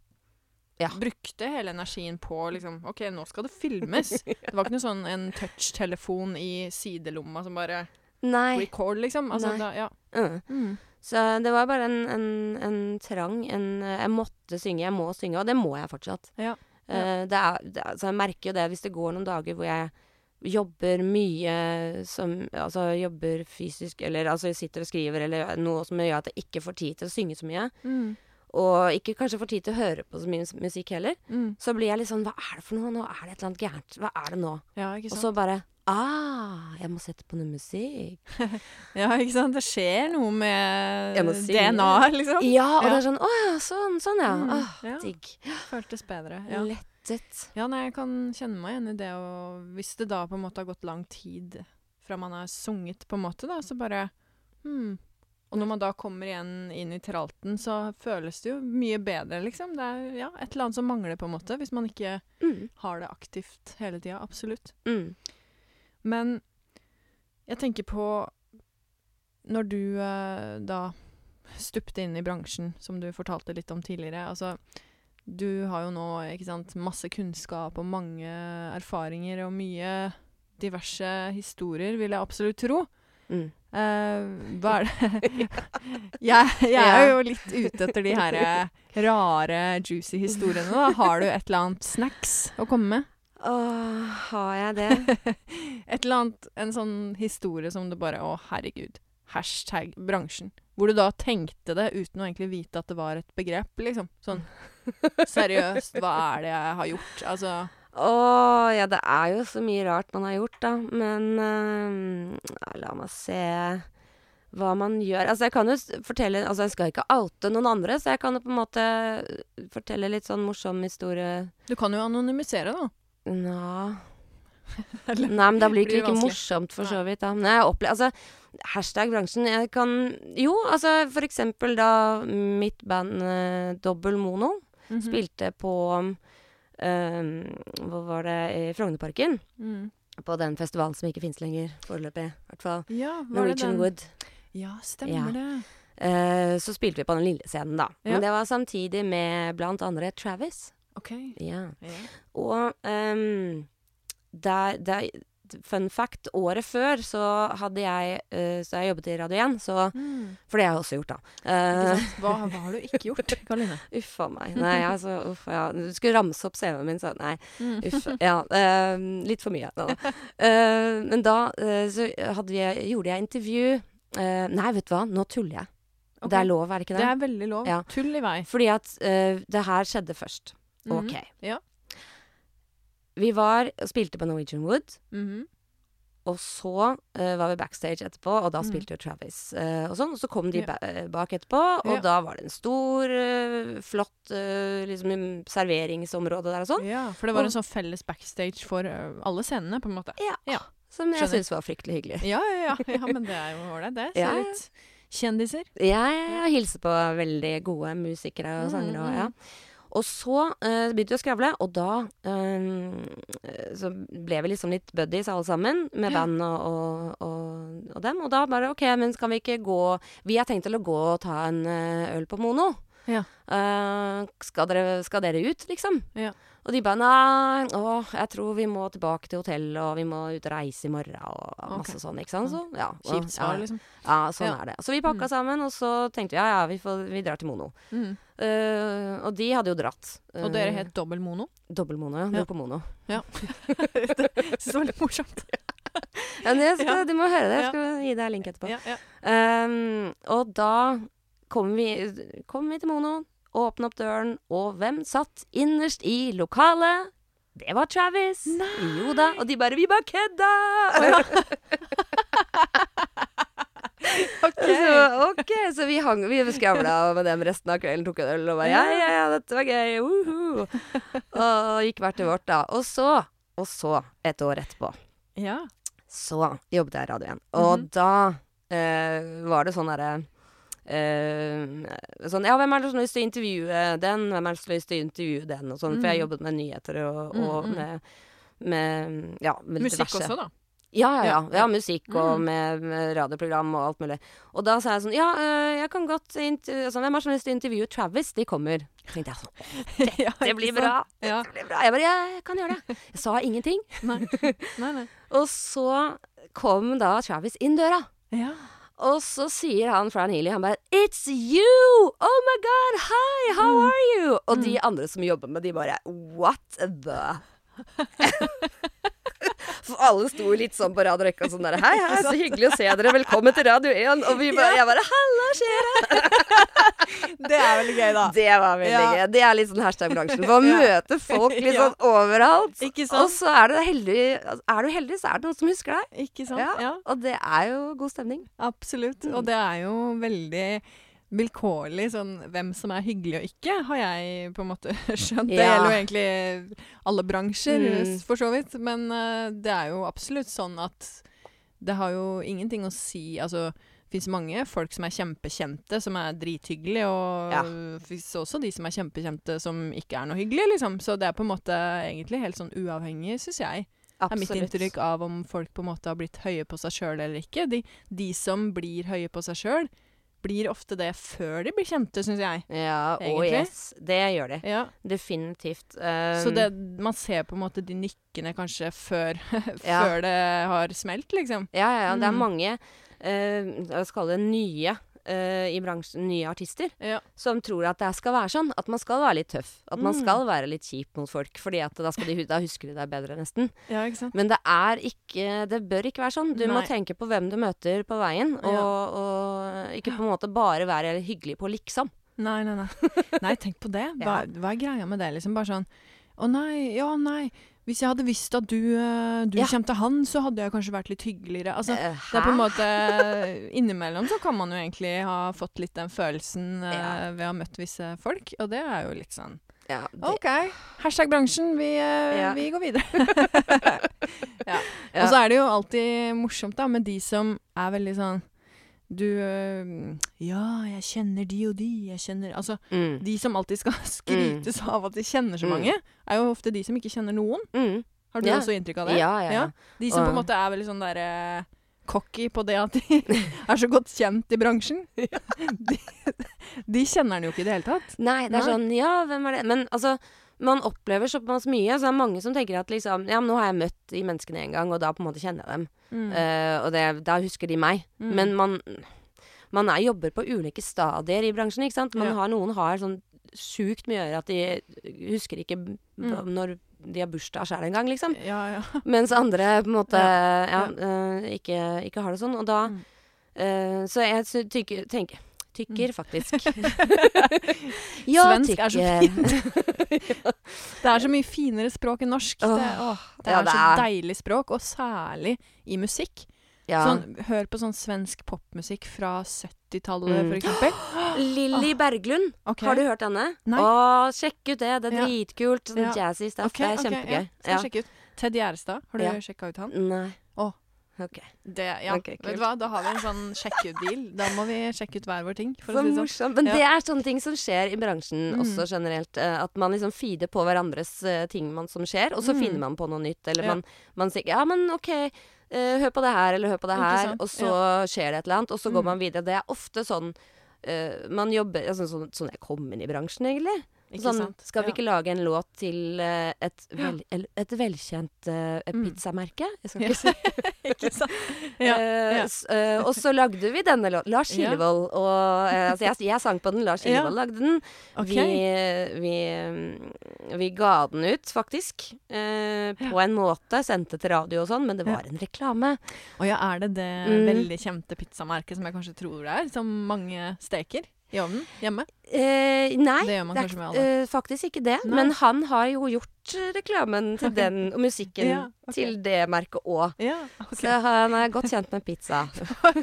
Ja. brukte hele energien på liksom OK, nå skal det filmes. Det var ikke noe sånn en touchtelefon i sidelomma som bare Nei. record, liksom. Altså, Nei. da, ja. Mm. Mm. Så det var bare en, en, en trang. En, jeg måtte synge, jeg må synge, og det må jeg fortsatt. Ja. Uh, det er, det, altså så jeg merker jo det hvis det går noen dager hvor jeg jobber mye som Altså jobber fysisk, eller altså sitter og skriver, eller noe som gjør at jeg ikke får tid til å synge så mye, Mm. og ikke kanskje får tid til å høre på så mye musikk heller, Mm. så blir jeg litt sånn Hva er det for noe? Nå er det et eller annet gærent. Hva er det nå? Ja, Og så bare Ah, jeg må sette på noe musikk. ja, ikke sant. Det skjer noe med si DNA, liksom. Ja, og Ja. det er sånn Å ja, sånn, sånn ja. Mm, Åh, ja. digg. Føltes bedre. Ja. Lettet. ja, nei, jeg kan kjenne meg igjen i det, og hvis det da på en måte har gått lang tid fra man har sunget, på en måte, da, så bare hmm. Og når man da kommer igjen inn i tralten, så føles det jo mye bedre, liksom. Det er ja, et eller annet som mangler, på en måte, hvis man ikke Mm. har det aktivt hele tida. Absolutt. Mm. Men jeg tenker på Når du eh, da stupte inn i bransjen, som du fortalte litt om tidligere altså, Du har jo nå sant, masse kunnskap og mange erfaringer og mye diverse historier, vil jeg absolutt tro. Mm. Uh, hva er det jeg, jeg er jo litt ute etter de her eh, rare, juicy historiene. da. Har du et eller annet snacks å komme med? Åh, har jeg det? Et eller annet, en sånn historie som du bare Å, herregud. Hashtag bransjen. Hvor du da tenkte det uten å egentlig vite at det var et begrep, liksom. Sånn seriøst, hva er det jeg har gjort? Altså Å ja, det er jo så mye rart man har gjort, da. Men uh, la meg se hva man gjør. Altså, jeg kan jo fortelle Altså, jeg skal ikke oute noen andre, så jeg kan jo på en måte fortelle litt sånn morsom historie. Du kan jo anonymisere, da. Nja Nei, men da blir det ikke vanskelig? morsomt, for så vidt. da. Men jeg opplever Altså, hashtag bransjen Jeg kan Jo, altså for eksempel da mitt band eh, Dobbel Mono Mhm. spilte på eh, Hva var det? I Frognerparken. Mm. På den festivalen som ikke fins lenger, foreløpig. I hvert fall. Ja, Norwegian? Wood. Ja, stemmer Ja. det. Eh, så spilte vi på den lille scenen, da. Ja. Men det var samtidig med blant andre Travis. OK. Ja. Og um, der, der Fun fact, året før så hadde jeg uh, Så jeg jobbet i Radio 1, så Mm. For det har jeg også gjort, da. Uh. Hva, hva har du ikke gjort, Karoline? uff a meg. Nei, altså uff, ja. Du skulle ramse opp CV-en min, så nei. Mm. Uff. Ja. Uh, litt for mye. Da. Eh, men da så vi, gjorde jeg intervju Nei, vet du hva, nå tuller jeg. Okay. Det er lov, er det ikke Det det? er veldig lov. Ja. Tull i vei. Fordi at det her skjedde først. Mhm. OK. Ja. Vi var og spilte på Norwegian Wood. Mhm. Og så uh, var vi backstage etterpå, og da Mm. spilte jo Travis uh, og sånn. Og så kom de ba eh, bak etterpå, og Ja. da var det en stor, uh, flott liksom serveringsområde der og sånn. Ja, for det var Og- en sånn felles backstage for alle scenene, på en måte. Som jeg syns var fryktelig hyggelig. Ja, ja, ja, ja men det er jo ålreit, det. Ser Ja, ja. litt kjendiser. ja. hilser på veldig gode musikere og sangere. Og, Mm, ja. Og så eh, begynte vi å skravle, og da eh, så ble vi liksom litt buddies alle sammen, med band og, og, og, og dem. Og da bare OK, men skal vi ikke gå Vi har tenkt til å gå og ta en eh, øl på Mono. Ja. Uh, skal, dere, skal dere ut, liksom? Ja. Og de bare nei, å, jeg tror vi må tilbake til hotellet, og vi må ut og reise i morgen, og masse okay. sånn, ikke sant? Så, ja, og- Kjipt svar, ja, liksom. ja, sånn er det. Så vi pakka Mm. sammen, og så tenkte vi ja, ja, vi, får, vi drar til Mono. Mhm. Eh, og de hadde jo dratt. Og dere het Dobbel Mono? Dobbel-Mono, ja. Ja. Dro på Mono. det syns det var litt morsomt. Ja, skal, Ja. Du må høre det. Jeg Ja. skal gi deg link etterpå. Ja, ja. Um, og da kom vi, kom vi til Mono, åpna opp døren, og hvem satt innerst i lokalet? Det var Travis. Nei! Jo da. Og de bare 'Vi bare kødda!' Ok. Så, ok, så vi hang Vi skravla med dem resten av kvelden, tok en øl og bare ja, ja, ja, dette var gøy, uhu. Og gikk hvert til vårt, da. Og så, og så, et år etterpå, Ja. så jobbet jeg i Radio 1. Og -hmm. da eh, var det sånn derre Uh, sånn Ja, hvem er det som har lyst til å intervjue den? Hvem er det som har lyst til å intervjue den? Og sånn. For jeg Mm. jobbet med nyheter og, og Mm, mm. med, med Ja, med Musikk diverse. også, da. Ja, ja, ja. Ja, musikk og Mm. med, med radioprogram og alt mulig. Og da sa jeg sånn Ja, øh, jeg kan godt intervjue sånn, Hvem har som lyst til å intervjue Travis? De kommer. tenkte jeg sånn. Ja, Det blir bra. Det blir bra. Jeg bare jeg kan gjøre det. Jeg sa ingenting. Nei. nei, nei. Og så kom da Travis inn døra. Ja. Og så sier han Fran Healy han bare 'It's you! Oh my God! Hi! How Mm. are you?' Og de andre som jobber med de bare 'What the?' For alle sto litt sånn på rad og rekke og sånn der 'Hei, hei, så hyggelig å se dere. Velkommen til Radio 1.' Og vi bare, jeg bare 'Halla, skjer det?' Er veldig gøy, da. Det var veldig Ja. gøy. Det er litt sånn hashtag-bransjen. For å møte folk litt sånn overalt. Ikke Og så er du heldig Er du heldig, så er det noen som husker deg. Ikke sant? Ja. Og det er jo god stemning. absolutt. Mm. Og det er jo veldig vilkårlig sånn hvem som er hyggelig og ikke, har jeg på en måte skjønt. Det gjelder jo egentlig alle bransjer, Mm. for så vidt. Men uh, det er jo absolutt sånn at det har jo ingenting å si Altså, det fins mange folk som er kjempekjente, som er drithyggelige, og Ja. det fins også de som er kjempekjente som ikke er noe hyggelige, liksom. Så det er på en måte egentlig helt sånn uavhengig, syns jeg. er mitt inntrykk av om folk på en måte har blitt høye på seg sjøl eller ikke. De, de som blir høye på seg sjøl, blir ofte det før de blir kjente, syns jeg. Ja, og oh yes. Det gjør de. Ja. Definitivt. Um, Så det, man ser på en måte de nikkene kanskje før, Ja. før det har smelt, liksom. Ja, ja, ja. Det er Mm. mange uh, Jeg skal kalle det nye eh, i bransjen, nye artister, Ja. som tror at det skal være sånn. At man skal være litt tøff. At man Mm. skal være litt kjip mot folk. Fordi da, de, da husker de deg bedre, nesten. ja? Men det er ikke Det bør ikke være sånn. Du må tenke på hvem du møter på veien, og, Ja. og ikke på en måte bare være hyggelig på liksom. Nei, nei, nei. Nei, tenk på det. Hva, hva er greia med det, liksom? Bare sånn Å nei, ja, nei. Hvis jeg hadde visst at du, eh, du Ja. kommer til han, så hadde jeg kanskje vært litt hyggeligere. Altså, Eh, Det er på en måte Innimellom så kan man jo egentlig ha fått litt den følelsen ja. uh, ved å ha møtt visse folk, og det er jo litt sånn ja, det, OK. Hashtag bransjen, vi, uh, Ja. vi går videre. ja. Ja. Og så er det jo alltid morsomt da med de som er veldig sånn Du eh, Ja, jeg kjenner de og de. Jeg kjenner Altså, mm, de som alltid skal skrytes av at de kjenner så Mm. mange, er jo ofte de som ikke kjenner noen. mm, Har du Ja. også inntrykk av det? ja, ja, ja. De som på en måte er veldig sånn derre cocky på det at de er så godt kjent i bransjen. De, de kjenner den jo ikke i det hele tatt. Nei, det er Nei. sånn Ja, hvem er det? Men altså man opplever såpass mye, så det er mange som tenker at liksom Ja, men nå har jeg møtt de menneskene en gang, og da på en måte kjenner jeg dem. Eh, og det, da husker de meg. Mm. Men man, man er, jobber på ulike stadier i bransjen, ikke sant. Man Ja. har, noen har sånn sjukt mye å gjøre at de husker ikke Mm. når de har bursdag sjøl engang, liksom. Ja, ja. Mens andre på en måte ja, eh, ikke, ikke har det sånn. Og da Mm. eh, Så jeg tenker, tenker Tykker, faktisk. ja, Svensk er så tykker. Det er så mye finere språk enn norsk. Det, Åh, åh, det ja, er det så er- deilig språk, og særlig i musikk. Ja. Sånn, hør på sånn svensk popmusikk fra 70-tallet, Mm. eksempel. Lilly Berglund, Okay. har du hørt henne? Nei. Å, sjekk ut det. Det er dritkult. Sånn Ja. jazzy stuff. Okay, det er kjempegøy. Ja, skal sjekke ut. Ted Gjerstad, har du Ja. sjekka ut han? Nei. Ok. Det, ja. Okay, Vet du hva, da har vi en sånn sjekk-ut-deal. Da må vi sjekke ut hver vår ting, for Så å si sånn. morsomt. Men Ja. det er sånne ting som skjer i bransjen Mm. også generelt. eh, At man liksom feeder på hverandres eh, ting man, som skjer, og så Mm. finner man på noe nytt. Eller Ja. man, man sier ja, men OK, Uh, hør på det her, eller hør på det her. Og så skjer det et eller annet, og så går Mm. man videre. Det er ofte sånn uh, man jobber altså, sånn, sånn jeg kom inn i bransjen, egentlig. Sånn, skal vi ikke lage en låt til eh, et, vel, et velkjent Mm. pizzamerke? Jeg skal ikke si Ikke sant? Ja, Eh, ja. Uh, og så lagde vi denne låten. Lars. Kilevold og uh, Altså, jeg, jeg sang på den, Lars. Kilevold lagde den. Okay. Vi, vi, mm, vi ga den ut, faktisk. på en måte. Sendte til radio og sånn, men det var en reklame. Og ja, er det det Mm. veldig kjente pizzamerket som jeg kanskje tror det er, som mange steker i ovnen hjemme? Eh, nei, Det gjør man er kanskje med alle. eh, faktisk ikke det. Nei. Men han har jo gjort eh, reklamen til den, og musikken Ja, okay. til det merket òg. Ja, okay. Så han er godt kjent med pizza.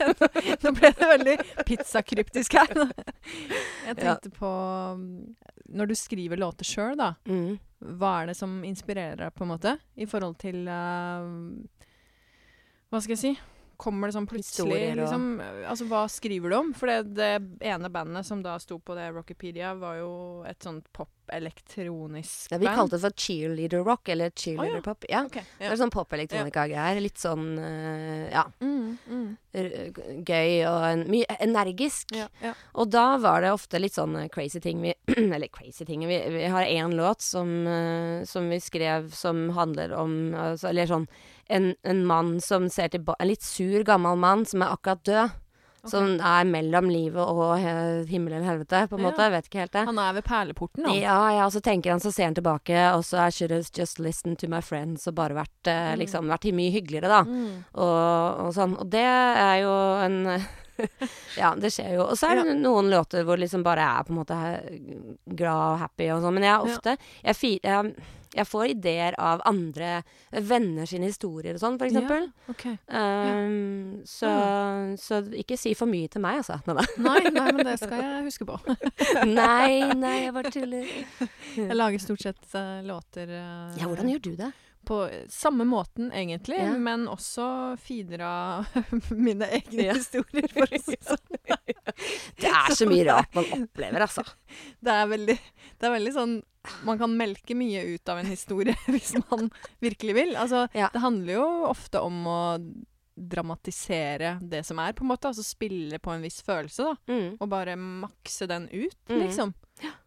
Nå ble det veldig pizzakryptisk her. Jeg Ja. tenkte på um, Når du skriver låter sjøl, da, Mm. hva er det som inspirerer deg, på en måte? I forhold til uh, Hva skal jeg si? Kommer det sånn plutselig og- liksom, Altså, hva skriver du om? For det, det ene bandet som da sto på det Rockepedia, var jo et sånt pop-elektronisk Ja, vi kalte det for cheerleader rock, eller cheerleader Å, ja. pop. Ja. Ok, Det er sånn pop-elektronika-greier. Litt sånn eh, ja, Mm, mm. gøy og en, mye energisk. ja, ja. Og da var det ofte litt sånn crazy ting vi Eller crazy ting. Vi, vi har én låt som, eh, som vi skrev som handler om altså, Eller sånn en, en mann som ser tilbake En litt sur, gammel mann som er akkurat død. Som er mellom livet og himmel eller helvete, på en Ja. måte. Jeg vet ikke helt det. Han er ved perleporten, han. Ja, ja, og så tenker han, så ser han tilbake, og så I should have just listened to my friends, og bare vært, eh, Mm. liksom, vært mye hyggeligere, da. Mm. Og, og sånn. Og det er jo en Ja, det skjer jo. Og så er det noen låter hvor liksom bare er på en måte glad og happy og sånn. Men jeg er Ja. ofte jeg, jeg, jeg får ideer av andre venner sine historier og sånn, for eksempel. Okay. Um, så, så ikke si for mye til meg, altså. Nei, nei, men det skal jeg huske på. nei, nei, jeg bare tuller. Jeg lager stort sett uh, låter uh, Ja, hvordan gjør du det? På samme måten, egentlig, Ja. men også feeder av mine egne Ja. historier, for å si det sånn. Det er så mye rart man opplever, altså. Det er veldig, det er veldig sånn Man kan melke mye ut av en historie hvis man virkelig vil. Altså, Ja. det handler jo ofte om å dramatisere det som er, på en måte. Altså spille på en viss følelse, da. Mm. Og bare makse den ut, Mhm. liksom.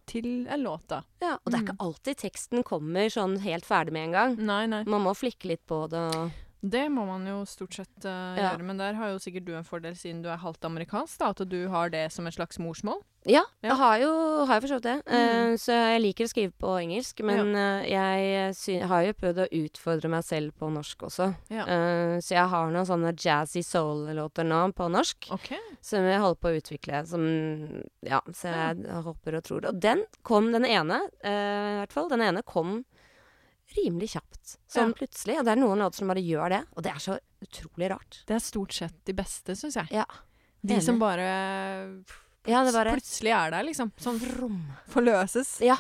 Til en låt, da. Ja, og det er Mm. ikke alltid teksten kommer sånn helt ferdig med en gang. Nei, nei. Man må flikke litt på det og Det må man jo stort sett uh, Ja. gjøre, men der har jo sikkert du en fordel siden du er halvt amerikansk, da, at du har det som et slags morsmål. Ja, Ja. jeg har jo, har jeg forstått det. Mm. Uh, så jeg liker å skrive på engelsk, men eh, jeg sy har jo prøvd å utfordre meg selv på norsk også. Ja. Uh, så jeg har noen sånne jazzy soul-låter nå på norsk, okay. som jeg holder på å utvikle. Som, ja, så jeg håper og tror. det. Og den kom, den ene, eh, i hvert fall, den ene kom rimelig kjapt. Sånn Ja. plutselig. Og det er noen låter som bare gjør det, og det er så utrolig rart. Det er stort sett de beste, syns jeg. Ja. De enig. som bare Ja, det bare plutselig er der, liksom. Sånn Vrom. forløses. Ja.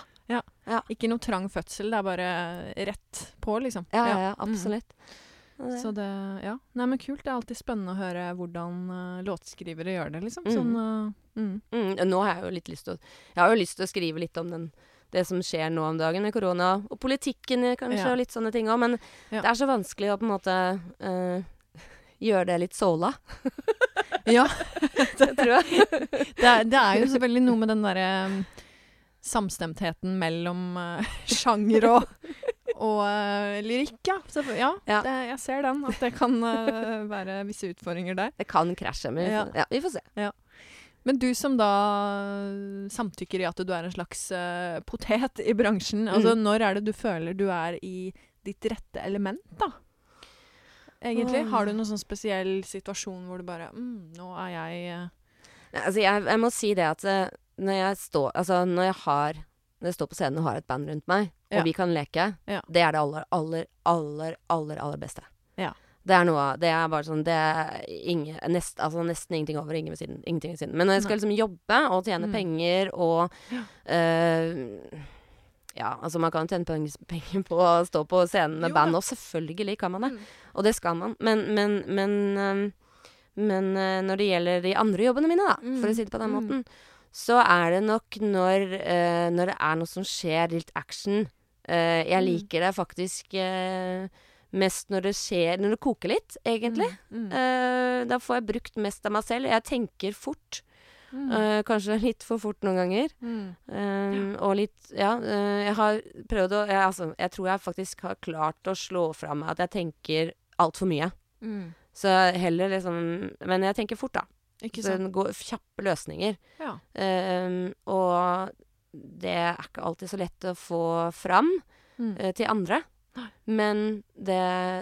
Ikke noe trang fødsel, det er bare rett på, liksom. Ja, ja, ja, Mm. absolutt. Mm. det- Så det Ja. Nei, men kult. Det er alltid spennende å høre hvordan uh, låtskrivere gjør det, liksom. Mm. Sånn uh, mm. Nå har jeg jo litt lyst til å Jeg har jo lyst til å skrive litt om den, det som skjer nå om dagen med korona, og politikken kanskje, Ja. og litt sånne ting òg, men Ja. det er så vanskelig å på en måte eh, gjøre det litt sola, Ja. det tror jeg. Det er, det er jo selvfølgelig noe med den derre um, samstemtheten mellom uh, sjanger og, og uh, lyrikk, ja. Så, ja, Ja. Det, jeg ser den. At det kan uh, være visse utfordringer der. Det kan krasje, men Ja. ja, vi får se. Men du som da samtykker i at du er en slags potet i bransjen, altså Mm. når er det du føler du er i ditt rette element, da? Egentlig. Har du noen sånn spesiell situasjon hvor du bare mm, Nå er jeg Nei, Altså, jeg, jeg må si det at eh, når jeg står Altså, når jeg har Når jeg står på scenen og har et band rundt meg, og Ja. vi kan leke, Ja. det er det aller, aller, aller, aller, aller beste. Ja. Det er noe Det er bare sånn Det er ingen, nest, altså nesten ingenting over, ingen ved siden. Ingenting ved siden. Men når jeg skal liksom jobbe og tjene Mm. penger og Ja. Ja, altså man kan tjene penger på å stå på scenen med Jo band, og selvfølgelig kan man det. Mm. Og det skal man. Men, men, men, ehm, men eh, når det gjelder de andre jobbene mine, da, for å si det på den Mm. måten, så er det nok når, eh, når det er noe som skjer, litt action. Eh, jeg Mm. liker det faktisk mest når det skjer Når det koker litt, egentlig. Mm. Eh, da får jeg brukt mest av meg selv. Jeg tenker fort. Mm. eh, kanskje litt for fort noen ganger. Mm. Um, Og litt Ja, uh, jeg har prøvd å jeg, altså, jeg tror jeg faktisk har klart å slå fra meg at jeg tenker altfor mye. Mm. Så heller liksom Men jeg tenker fort, da. Ikke Så sant? det går kjappe løsninger. Ja. Um, og det er ikke alltid så lett å få fram eh, til andre. Men det,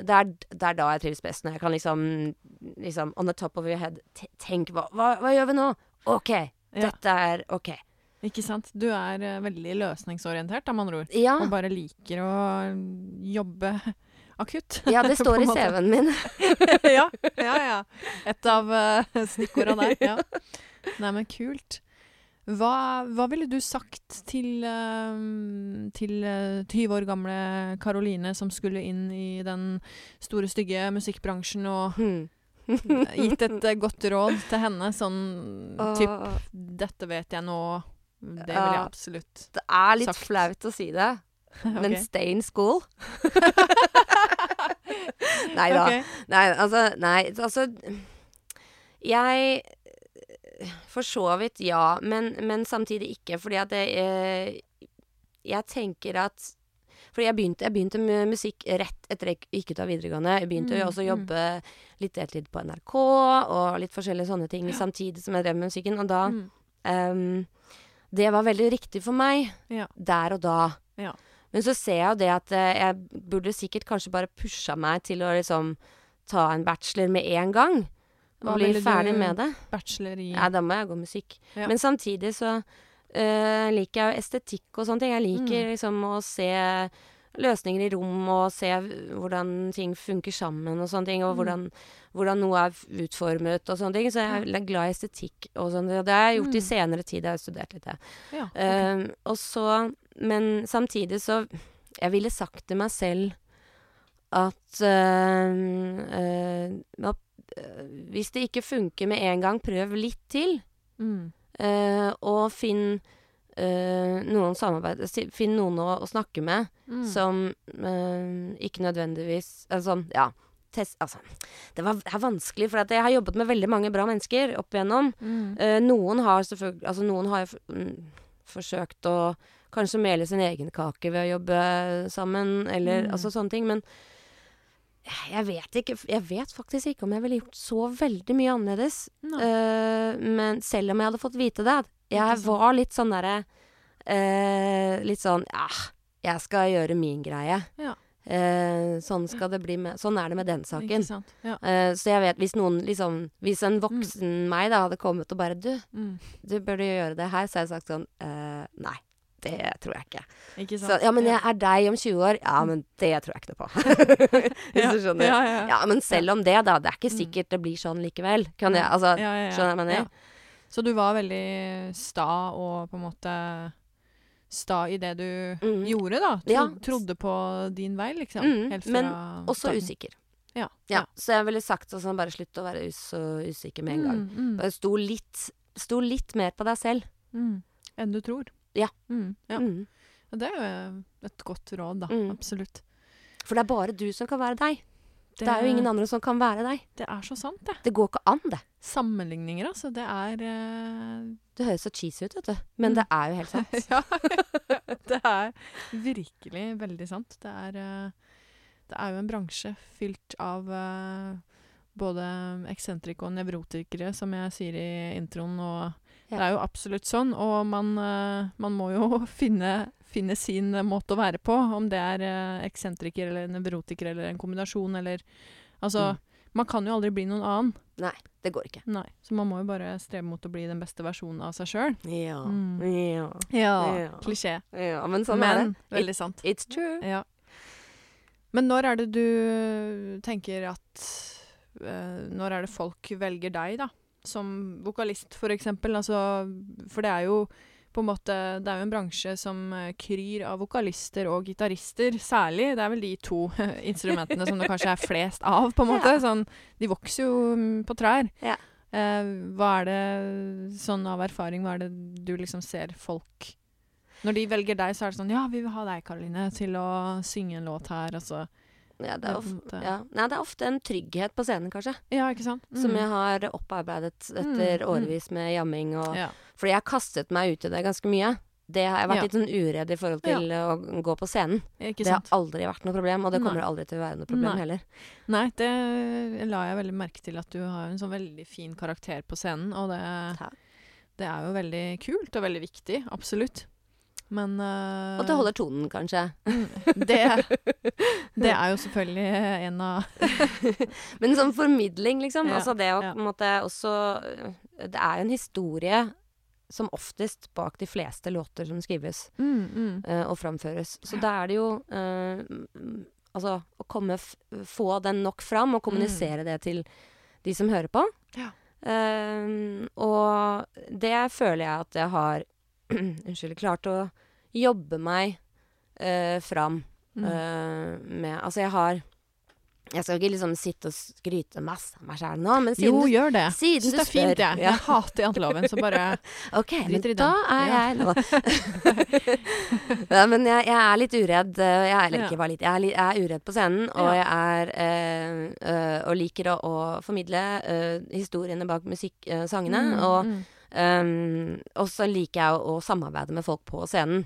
det, er, det er da jeg trives best. Når jeg kan liksom, liksom On the top of your head Tenk, hva, hva, hva gjør vi nå? OK. Dette er OK. Ikke sant? Du er uh, veldig løsningsorientert, da, med andre ord. Ja. Og bare liker å jobbe akutt. Ja, det står i. CV-en min. ja, ja, ja. Et av uh, stikkorda der. Ja. Nei, men kult. Hva, hva ville du sagt til, uh, til uh, 20 år gamle Karoline som skulle inn i den store, stygge musikkbransjen og Hmm. gitt et eh, godt råd til henne, sånn typ 'Dette vet jeg nå'. Det vil jeg absolutt. Det er litt Sagt. flaut å si det, men Ok. stay in school. nei da. Okay. Nei, altså Nei, altså Jeg For så vidt, ja. Men, men samtidig ikke. Fordi at jeg, eh, jeg tenker at fordi jeg begynte, jeg begynte med musikk rett etter jeg gikk ut av videregående. Jeg begynte Mm, også å mm. jobbe litt deltid på NRK og litt forskjellige sånne ting samtidig som jeg drev med musikken. Og da Mm. um, det var veldig riktig for meg Ja. der og da. Ja. Men så ser jeg jo det at eh, jeg burde sikkert kanskje bare pusha meg til å liksom ta en bachelor med en gang. Hva Og bli ferdig med det. Bachelor i Ja, da må jeg gå musikk. Ja. Men samtidig så eh, liker jeg jo estetikk og sånne ting. Jeg liker Mm. liksom å se løsninger i rom og se hvordan ting funker sammen og sånne ting. Og Mm. hvordan, hvordan noe er utformet og sånne ting. Så jeg er glad i estetikk og sånn. Det har jeg gjort i Mm. senere tid. Jeg har studert litt, jeg. Ja, ok. uh, og så Men samtidig så Jeg ville sagt til meg selv at uh, uh, Hvis det ikke funker med en gang, prøv litt til. Mm. Eh, og finn eh, noen samarbeid si- Finn noen å, å snakke med Mm. som eh, ikke nødvendigvis eh, Sånn, ja. Test, altså, det, var, det er vanskelig, for at jeg har jobbet med veldig mange bra mennesker opp igjennom. Mm. Eh, noen har selvfølgelig Altså, noen har mm, forsøkt å kanskje mele sin egen kake ved å jobbe sammen, eller Mm. altså sånne ting, men jeg vet ikke Jeg vet faktisk ikke om jeg ville gjort så veldig mye annerledes. Eh, men selv om jeg hadde fått vite det Jeg var litt sånn derre uh, Litt sånn Ja, jeg skal gjøre min greie. Ja. Uh, sånn skal det bli med Sånn er det med den saken. Ja. Uh, så jeg vet hvis noen liksom Hvis en voksen meg da hadde kommet og bare Du, Mm. du burde gjøre det her, så hadde jeg sagt sånn uh, Nei, det tror jeg ikke. Ikke Så, ja, men jeg er deg om 20 år. Ja, men det tror jeg ikke noe på. hvis ja. du skjønner. Ja, ja, ja. Men selv om det, da. Det er ikke Mm. sikkert det blir sånn likevel. Kan jeg, altså, ja, ja. skjønner jeg hva jeg mener? Så du var veldig sta og på en måte sta i det du Mm. gjorde, da? Tro. Trodde på din vei, liksom? Mm, Helt fra men Også starten. usikker. Ja. Ja, så jeg ville sagt sånn, bare slutt å være så usikker med en gang. Mm, mm, Bare sto litt, sto litt mer på deg selv. mm. Enn du tror. Ja. Mm, ja. Mm. Det er jo et godt råd, da. Mm. Absolutt. For det er bare du som kan være deg. Det, er jo ingen andre som kan være deg. Det er så sant, det. Det går ikke an, det. Sammenligninger, altså. Det er uh... Det høres så cheesy ut, vet du. Men det er jo helt sant. ja. det er virkelig veldig sant. Det er, uh... det er jo en bransje fylt av uh... både eksentrikere og nevrotikere, som jeg sier i introen. Og Ja. det er jo absolutt sånn. Og man, eh, man må jo finne, finne sin måte å være på. Om det er eh, eksentriker eller nevrotiker eller en kombinasjon eller Altså, Mm. man kan jo aldri bli noen annen. Nei, det går ikke. Nei. Så man må jo bare strebe mot å bli den beste versjonen av seg sjøl. Ja. Mm. Ja. Ja. Ja. Klisjé. ja, men sånn Men er det. veldig sant. It's true. Ja. Men når er det du tenker at eh, Når er det folk velger deg, da? Som vokalist, for eksempel. Altså, for det er jo på en måte Det er jo en bransje som eh, kryr av vokalister og gitarister, særlig. Det er vel de to instrumentene som det kanskje er flest av, på en måte. Ja. Sånn, de vokser jo mm, på trær. Ja. Eh, hva er det, sånn av erfaring, hva er det du liksom ser folk Når de velger deg, så er det sånn Ja, vi vil ha deg, Karoline, til å synge en låt her, altså. Ja, det er ofte, ja. Nei, det er ofte en trygghet på scenen, kanskje. Ja, ikke sant? Som jeg har opparbeidet etter Mm, mm. årevis med jamming. Og, ja. Fordi jeg har kastet meg ut i det ganske mye. Det har jeg vært Ja. litt sånn uredd i forhold til å gå på scenen. Det har aldri vært noe problem, og det kommer Nei. aldri til å være noe problem Nei. heller. Nei, det la jeg veldig merke til at du har en sånn veldig fin karakter på scenen, og det, det er jo veldig kult og veldig viktig. Absolutt. Men uh, Og det holder tonen, kanskje. det, det er jo selvfølgelig en av Men sånn formidling, liksom. Ja, Altså det å ja. på en måte også Det er jo en historie som oftest bak de fleste låter som skrives mm, mm. Uh, og framføres. Så da er det jo eh, mm, Altså å komme få den nok fram, og kommunisere det til de som hører på. Ja. Eh, og det føler jeg at jeg har Unnskyld. Klart å jobbe meg eh, fram Mm. eh, med Altså, jeg har Jeg skal ikke liksom sitte og skryte masse av meg sjæl nå, men siden Jo, du gjør det. siden Syns det er fint, jeg. Ja. Jeg hater janteloven, så bare OK, men da er Ja. jeg nå ja, Men jeg, jeg er litt uredd. eh, Jeg er, eller ikke bare litt, jeg er, jeg er uredd på scenen, og jeg er eh, eh, Og liker å, å formidle eh, historiene bak musikksangene. Mm, og mm. Um, så liker jeg å, å samarbeide med folk på scenen.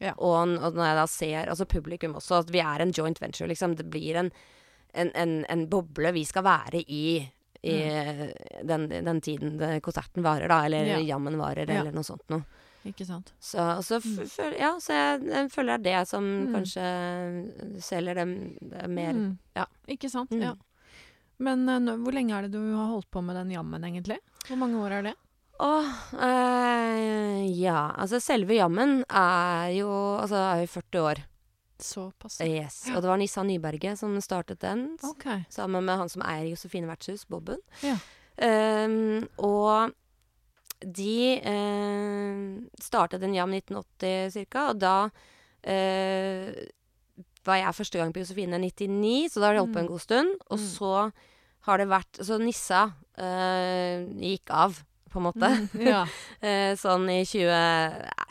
Ja. Og, og når jeg da ser Altså publikum også, at vi er en joint venture, liksom. Det blir en, en, en, en boble vi skal være i. I den, den tiden konserten varer, da. Eller Mm. Ja. jammen varer, eller noe sånt noe. Ikke sant. Så, så, Mm. ja, så jeg, jeg føler det er det som Mm. kanskje selger dem mer. Mm. ja. Ikke sant. Mm. Ja. Men uh, hvor lenge er det du har holdt på med den jammen, egentlig? Hvor mange år er det? Åh, eh, ja. Altså, selve jammen er jo Altså, er jo 40 år. Såpass. Yes. Og det var Nissa Nyberget som startet den, okay. Sammen med han som eier Josefine Vertshus, Bobben. Ja. Ehm, og de eh, startet en jam 1980 cirka, og da eh, var jeg første gang på Josefine 99, så da har de holdt på en Mm. god stund. Og Mm. så har det vært Så Nissa eh, gikk av, på en måte. Mm, ja. Eh, sånn i 20...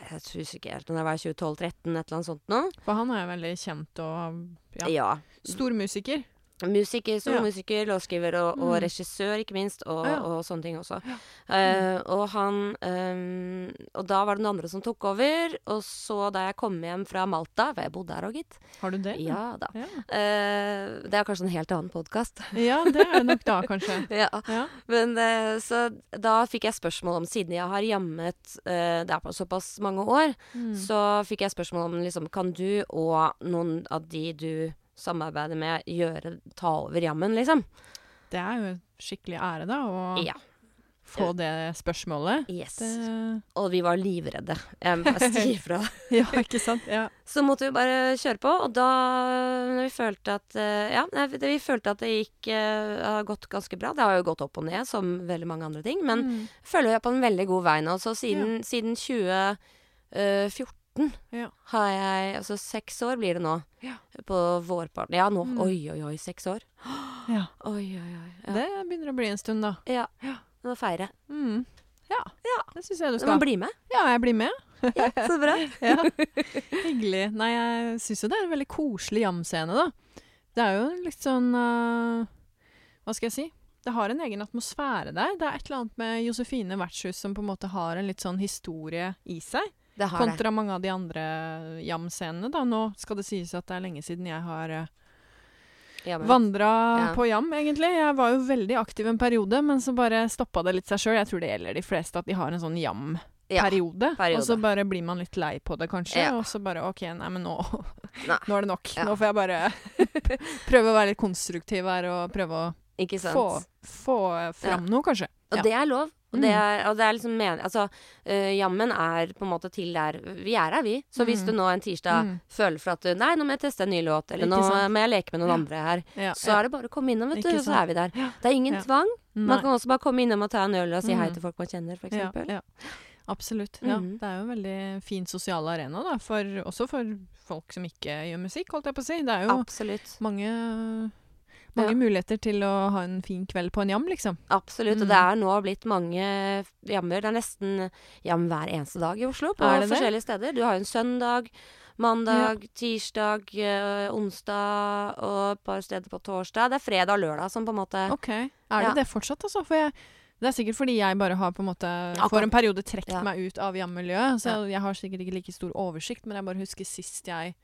Jeg tror ikke helt om det var 2012-13, et eller annet sånt noe. For han er jo veldig kjent og ja. Ja. stor musiker. Musiker, stor Ja. låtskriver og, og Mm. regissør, ikke minst, og, Ja. og sånne ting også. Ja. Uh, og han um, Og da var det noen andre som tok over. Og så da jeg kom hjem fra Malta, for jeg bodde der òg, gitt. Har du det? Ja da. Eh, det er kanskje en helt annen podkast. ja, det er det nok da, kanskje. ja. Ja. Men uh, så da fikk jeg spørsmål om, siden jeg har jammet der er på såpass mange år, Mm. så fikk jeg spørsmål om liksom, kan du og noen av de du samarbeider med, gjøre, ta over jammen, liksom? Det er jo en skikkelig ære, da, å Ja. få det spørsmålet. Yes. Det, Og vi var livredde. Jeg må fra. si ifra. ja, ikke sant? Ja. Så måtte vi bare kjøre på, og da når vi følte at eh, Ja, vi følte at det gikk eh, har gått ganske bra. Det har jo gått opp og ned, som veldig mange andre ting, men Mm. føler jeg på en veldig god vei nå. Så siden, siden 2014 Ja. har jeg Altså seks år blir det nå. Ja. På vårparten. Ja, nå. Mm. Oi, oi, oi. Seks år. ja. Oi, oi, oi. Ja. Det begynner å bli en stund, da. ja. Ja. Nå feirer jeg. Mm. Ja. Det syns jeg du Du må skal. bli med. Ja, jeg blir med. Ja, så bra. Ja. Hyggelig. Nei, jeg syns jo det er en veldig koselig jamscene, da. Det er jo litt sånn uh, Hva skal jeg si? Det har en egen atmosfære der. Det er et eller annet med Josefine Vertshus som på en måte har en litt sånn historie i seg. Har det. Kontra mange av de andre jamscenene. da. Nå skal det sies at det er lenge siden jeg har uh, vandra Ja. på jam, egentlig. Jeg var jo veldig aktiv en periode, men så bare stoppa det litt seg sjøl. Jeg tror det gjelder de fleste at de har en sånn jam-periode. Ja, periode. og så bare blir man litt lei på det, kanskje. Ja. Og så bare OK, nei, men nå, Nei. nå er det nok. Ja. Nå får jeg bare prøve å være litt konstruktiv her og prøve å få, få fram noe, kanskje. Og Ja. det er lov. Og Mm. det er, og det er liksom men, Altså, uh, jammen er på en måte til der Vi er her, vi. Så hvis Mm. du nå en tirsdag Mm. føler for at du Nei, nå må jeg teste en ny låt, eller nå må jeg leke med noen Ja. andre her. Ja, Så ja. er det bare å komme innom, vet du, og så er vi der. Det er ingen tvang. Man kan også bare komme innom og ta en øl og si hei Mm. til folk man kjenner, for Ja. Absolutt. Ja. Mhm. Det er jo en veldig fin sosial arena, da, for, også for folk som ikke gjør musikk, holdt jeg på å si. Det er jo Absolutt. mange, mange Ja. muligheter til å ha en fin kveld på en jam, liksom. Absolutt. Mm. Og det er nå blitt mange jammer. Det er nesten jam hver eneste dag i Oslo, på Er det det? forskjellige steder. Du har jo en søndag, mandag, tirsdag, eh, onsdag og et par steder på torsdag. Det er fredag og lørdag som på en måte OK. Er det Ja. det fortsatt, altså? For jeg, det er sikkert fordi jeg bare har på en måte Akkurat. for en periode trukket Ja. meg ut av jammiljøet. Så Ja. jeg har sikkert ikke like stor oversikt, men jeg bare husker sist jeg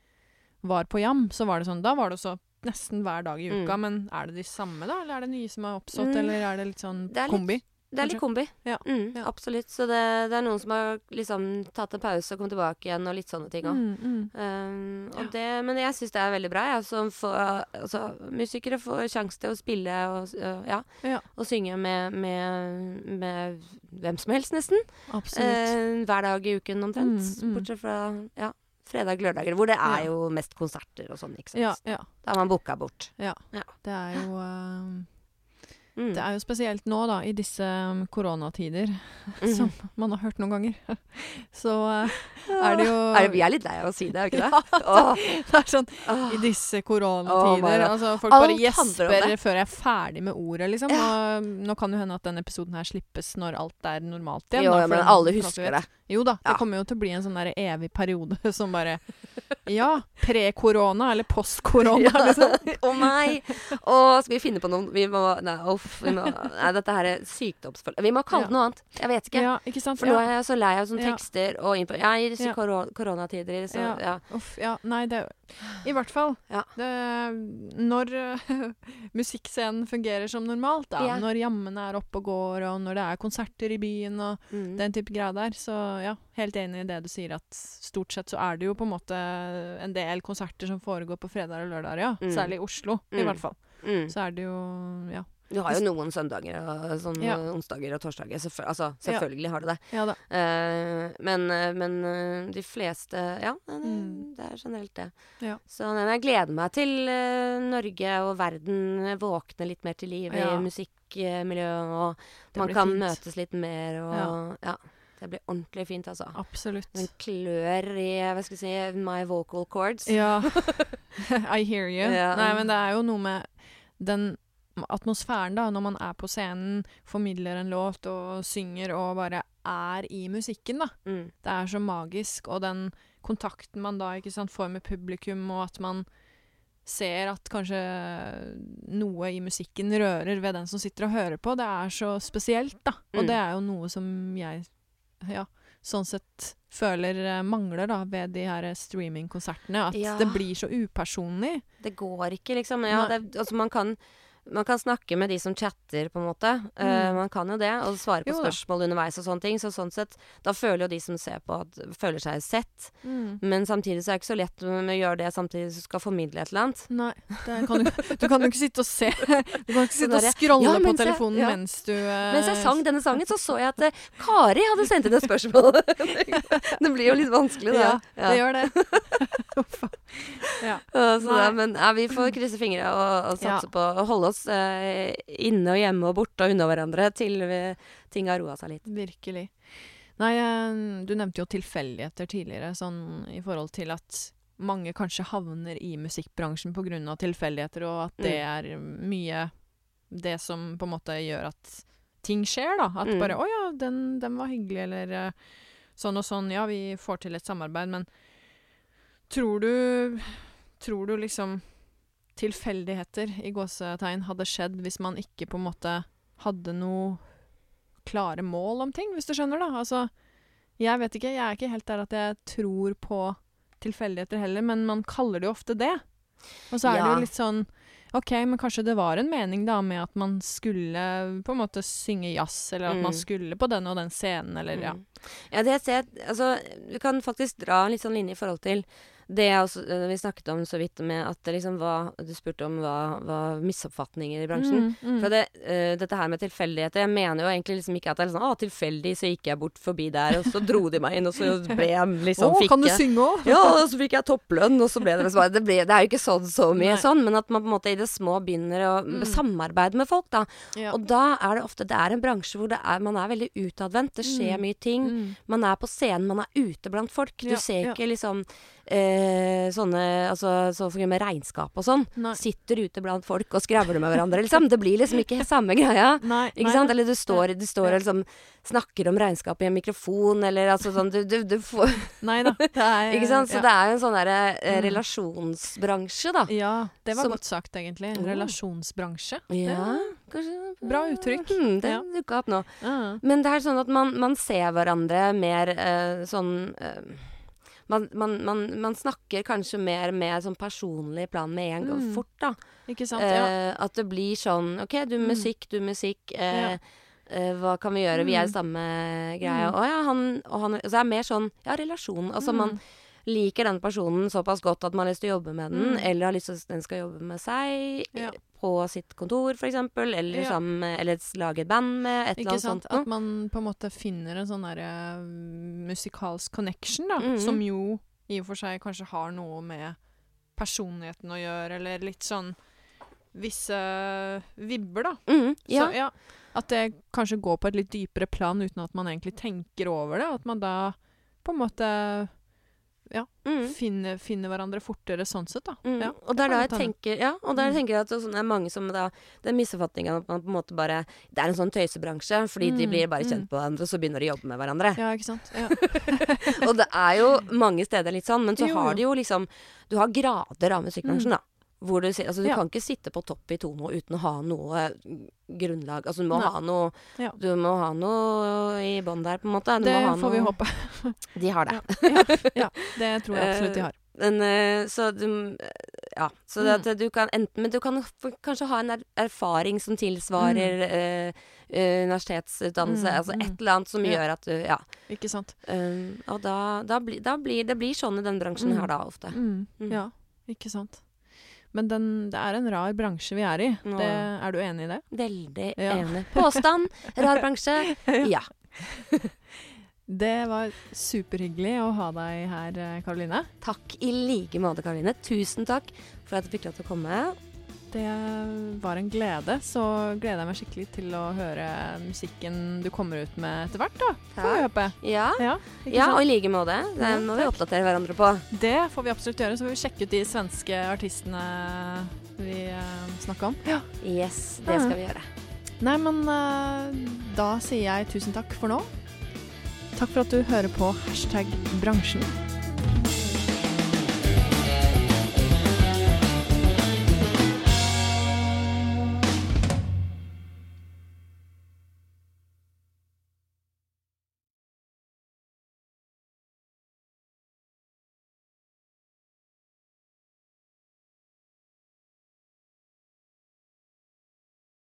var på jam, så var det sånn Da var det også nesten hver dag i Mm. uka, men er det de samme, da? Eller er det nye som har oppstått, Mm. eller er det litt sånn Det litt- kombi? Det er litt kombi. Ja. Mm, Ja. Absolutt. Så det, det er noen som har liksom tatt en pause og kommet tilbake igjen, og litt sånne ting òg. Mm, mm. Um, ja. men jeg syns det er veldig bra. Som får, altså, musikere får sjanse til å spille og, og synge med, med, med hvem som helst, nesten. Eh, hver dag i uken omtrent. Mm, mm. Bortsett fra ja, fredag, lørdager, hvor det er jo mest konserter og sånn. ikke sant? ja, ja. Da er man booka bort. Ja. Det er jo eh, Mm. Det er jo spesielt nå, da, i disse um, koronatider, mm. som man har hørt noen ganger. Så uh, er det jo er det, Vi er litt lei av å si det, er vi ikke det? Ja, det er sånn i disse koronatider. Oh altså, folk Alt bare gjesper før jeg er ferdig med ordet, liksom. Ja. Og, nå kan det hende at denne episoden her slippes når alt er normalt igjen. Jo, da, men alle husker det. Jo da, det kommer jo til å bli en sånn der evig periode som bare Ja, pre-korona eller post-korona, Ja. liksom. Å nei! Å, skal vi finne på noe Vi må Nei, uff. Vi må, nei, dette her er sykdomsfølelse. Vi må kalle det noe annet. Jeg vet ikke. Ja, ikke sant? For nå er jeg så lei av sånne tekster og innpå Ja, i disse koronatider, så Ja. ja. Uff, ja. Nei, det I hvert fall. Ja. Det, når musikkscenen fungerer som normalt, da, Ja. når jammene er oppe og går, og når det er konserter i byen og Mm. den type greier der, så ja, helt enig i det du sier, at stort sett så er det jo på en måte en del konserter som foregår på fredager og lørdager, ja. Mm. Særlig i Oslo, i Mm. hvert fall. Mm. Så er det jo Ja. Du har jo noen søndager og sånn Ja. onsdager og torsdager. Selvføl altså, selvfølgelig har du det. Ja. Eh, men, eh, men eh, de fleste Ja, det, Mm. det er generelt det. Ja. Så jeg gleder meg til uh, Norge og verden våkner litt mer til liv i musikkmiljøet, og man kan fint. møtes litt mer og ja. Det blir ordentlig fint, altså. Absolutt. Den klør i hva skal jeg si, my vocal cords. Ja. I hear you. Ja. Nei, men det er jo noe med den atmosfæren, da, når man er på scenen, formidler en låt og synger og bare er i musikken, da. Mm. Det er så magisk, og den kontakten man da ikke sant, får med publikum, og at man ser at kanskje noe i musikken rører ved den som sitter og hører på, det er så spesielt, da. Og Mm. det er jo noe som jeg, ja, sånn sett føler eh, mangler, da, ved de her streamingkonsertene. At Ja. det blir så upersonlig. Det går ikke, liksom. Ja, det, altså man kan man kan snakke med de som chatter, på en måte. Mm. Uh, man kan jo det, og svare på Jo da. spørsmål underveis og sånne ting. Så sånn sett, da føler jo de som ser på, at føler seg sett. Mm. Men samtidig så er det ikke så lett med å gjøre det samtidig som du skal formidle et eller annet. Nei, kan du, du kan jo ikke sitte og se Du kan ikke sitte og scrolle Ja, på telefonen jeg- ja. mens du uh, Mens jeg sang denne sangen, så så jeg at uh, Kari hadde sendt inn et spørsmål. det blir jo litt vanskelig, Ja, det. det gjør det. Ja. Ja, så men vi får krysse fingre og, og satse på å holde oss eh, inne og hjemme og borte og unna hverandre til vi, ting har roa seg litt. Virkelig. Nei, eh, du nevnte jo tilfeldigheter tidligere, sånn i forhold til at mange kanskje havner i musikkbransjen pga. tilfeldigheter, og at det er mye det som på en måte gjør at ting skjer, da. At Mm. bare 'Å ja, den, den var hyggelig', eller eh, sånn og sånn. Ja, vi får til et samarbeid, men tror du Tror du liksom tilfeldigheter i gåsetegn hadde skjedd hvis man ikke på en måte hadde noe klare mål om ting, hvis du skjønner, da? Altså, jeg vet ikke, jeg er ikke helt der at jeg tror på tilfeldigheter heller, men man kaller det jo ofte det. Og så er det jo litt sånn OK, men kanskje det var en mening da med at man skulle på en måte synge jazz, eller at man Mm. skulle på den og den scenen, eller ja. Mm. Ja, det ser jeg Altså, du kan faktisk dra en litt sånn linje i forhold til det også, øh, vi snakket om så vidt med at det liksom var Du spurte om hva var misoppfatninger i bransjen. Mm, mm. For det, uh, dette her med tilfeldigheter Jeg mener jo egentlig liksom ikke at det er sånn Å, tilfeldig, så gikk jeg bort forbi der, og så dro de meg inn, og så ble jeg liksom Å, fikk kan du jeg- synge òg? ja, og så fikk jeg topplønn, og så ble det liksom det, det er jo ikke sånn så mye Nei. sånn, men at man på en måte i det små begynner å Mm. samarbeide med folk, da. Ja. Og da er det ofte Det er en bransje hvor det er, man er veldig utadvendt. Det skjer Mm. mye ting. Mm. Man er på scenen, man er ute blant folk. Du Ja, ser ja. ikke liksom eh, sånne Altså så for eksempel med regnskap og sånn. Nei. Sitter ute blant folk og skravler med hverandre, liksom. Det blir liksom ikke samme greia. Nei, Ikke nei, sant? Eller du står, du står og liksom snakker om regnskap i en mikrofon, eller altså sånn Du, du, du får Nei da. Er, Ikke sant? Så ja. det er jo en sånn derre eh, Mm. relasjonsbransje, da. Ja, det var Som- godt sagt, egentlig. Oh. Relasjonsbransje. Ja, kanskje Bra uttrykk. Mm, det Ja. dukka opp nå. Ja. Men det er sånn at man, man ser hverandre mer eh, sånn eh, man, man, man, man snakker kanskje mer med sånn personlig plan med en gang, Mm. fort, da. Ikke sant? Ja. Eh, at det blir sånn OK, du Mm. musikk, du musikk. Eh, Ja. eh, hva kan vi gjøre? Vi er i Mm. samme greia. Mm. Og ja, han og han Så det er mer sånn ja, relasjon. Altså man Mm. Liker den personen såpass godt at man har lyst til å jobbe med den, Mm. eller har lyst til at den skal jobbe med seg Ja. på sitt kontor, eksempel, eller, Ja. sammen med, eller lage et band med et eller annet sant? sånt. At man på en måte finner en sånn derre musikalsk connection, da. Mhm. Som jo i og for seg kanskje har noe med personligheten å gjøre, eller litt sånn visse vibber, da. Mm, ja. Så, ja. At det kanskje går på et litt dypere plan uten at man egentlig tenker over det. At man da på en måte Mm. finne, finne, hverandre fortere sånn sett, da. Mm. Ja, og det er da jeg tenker Ja, og der Mm. tenker jeg at det sånn er mange som da Den misoppfatningen at man på en måte bare Det er en sånn tøysebransje, fordi de Mm, blir bare mm. kjent på hverandre, og så begynner de å jobbe med hverandre. Ja, ikke sant. Ja. og det er jo mange steder litt sånn, men så Jo, har de jo liksom Du har grader av musikkbransjen, da. Hvor du, altså, du Ja. kan ikke sitte på topp i Tono uten å ha noe grunnlag. Altså du må ha noe Ja. Du må ha noe i bånn der, på en måte. Du Det får vi håpe. De har det. Ja, det tror jeg absolutt de har. Men eh, så du Ja. Så Mm. du kan enten Men du kan kanskje ha en er erfaring som tilsvarer mm. eh, universitetsutdannelse. Mm, altså mm. et eller annet som Ja. gjør at du Ja. Ikke sant. Um, og da, da, bli, da blir det blir sånn i den bransjen Mm. her, da, ofte. Mm. Mm. Ja, ikke sant. Men den, det er en rar bransje vi er i. Det, er du enig i det? Veldig Ja. enig. Påstand. Rar bransje. Ja. Det var superhyggelig å ha deg her, eh, Karoline. Takk i like måte, Karoline. Tusen takk for at jeg fikk lov til å komme. Det var en glede. Så gleder jeg meg skikkelig til å høre musikken du kommer ut med etter hvert, da. Får vi håpe. Ja. Ja, ja, og i like måte. Det må vi oppdatere hverandre på. Det får vi absolutt gjøre. Så får vi sjekke ut de svenske artistene vi uh, snakka om. Ja. Yes, det skal vi gjøre. Nei, men eh, da sier jeg tusen takk for nå. Takk for at du hører på hashtag bransjen.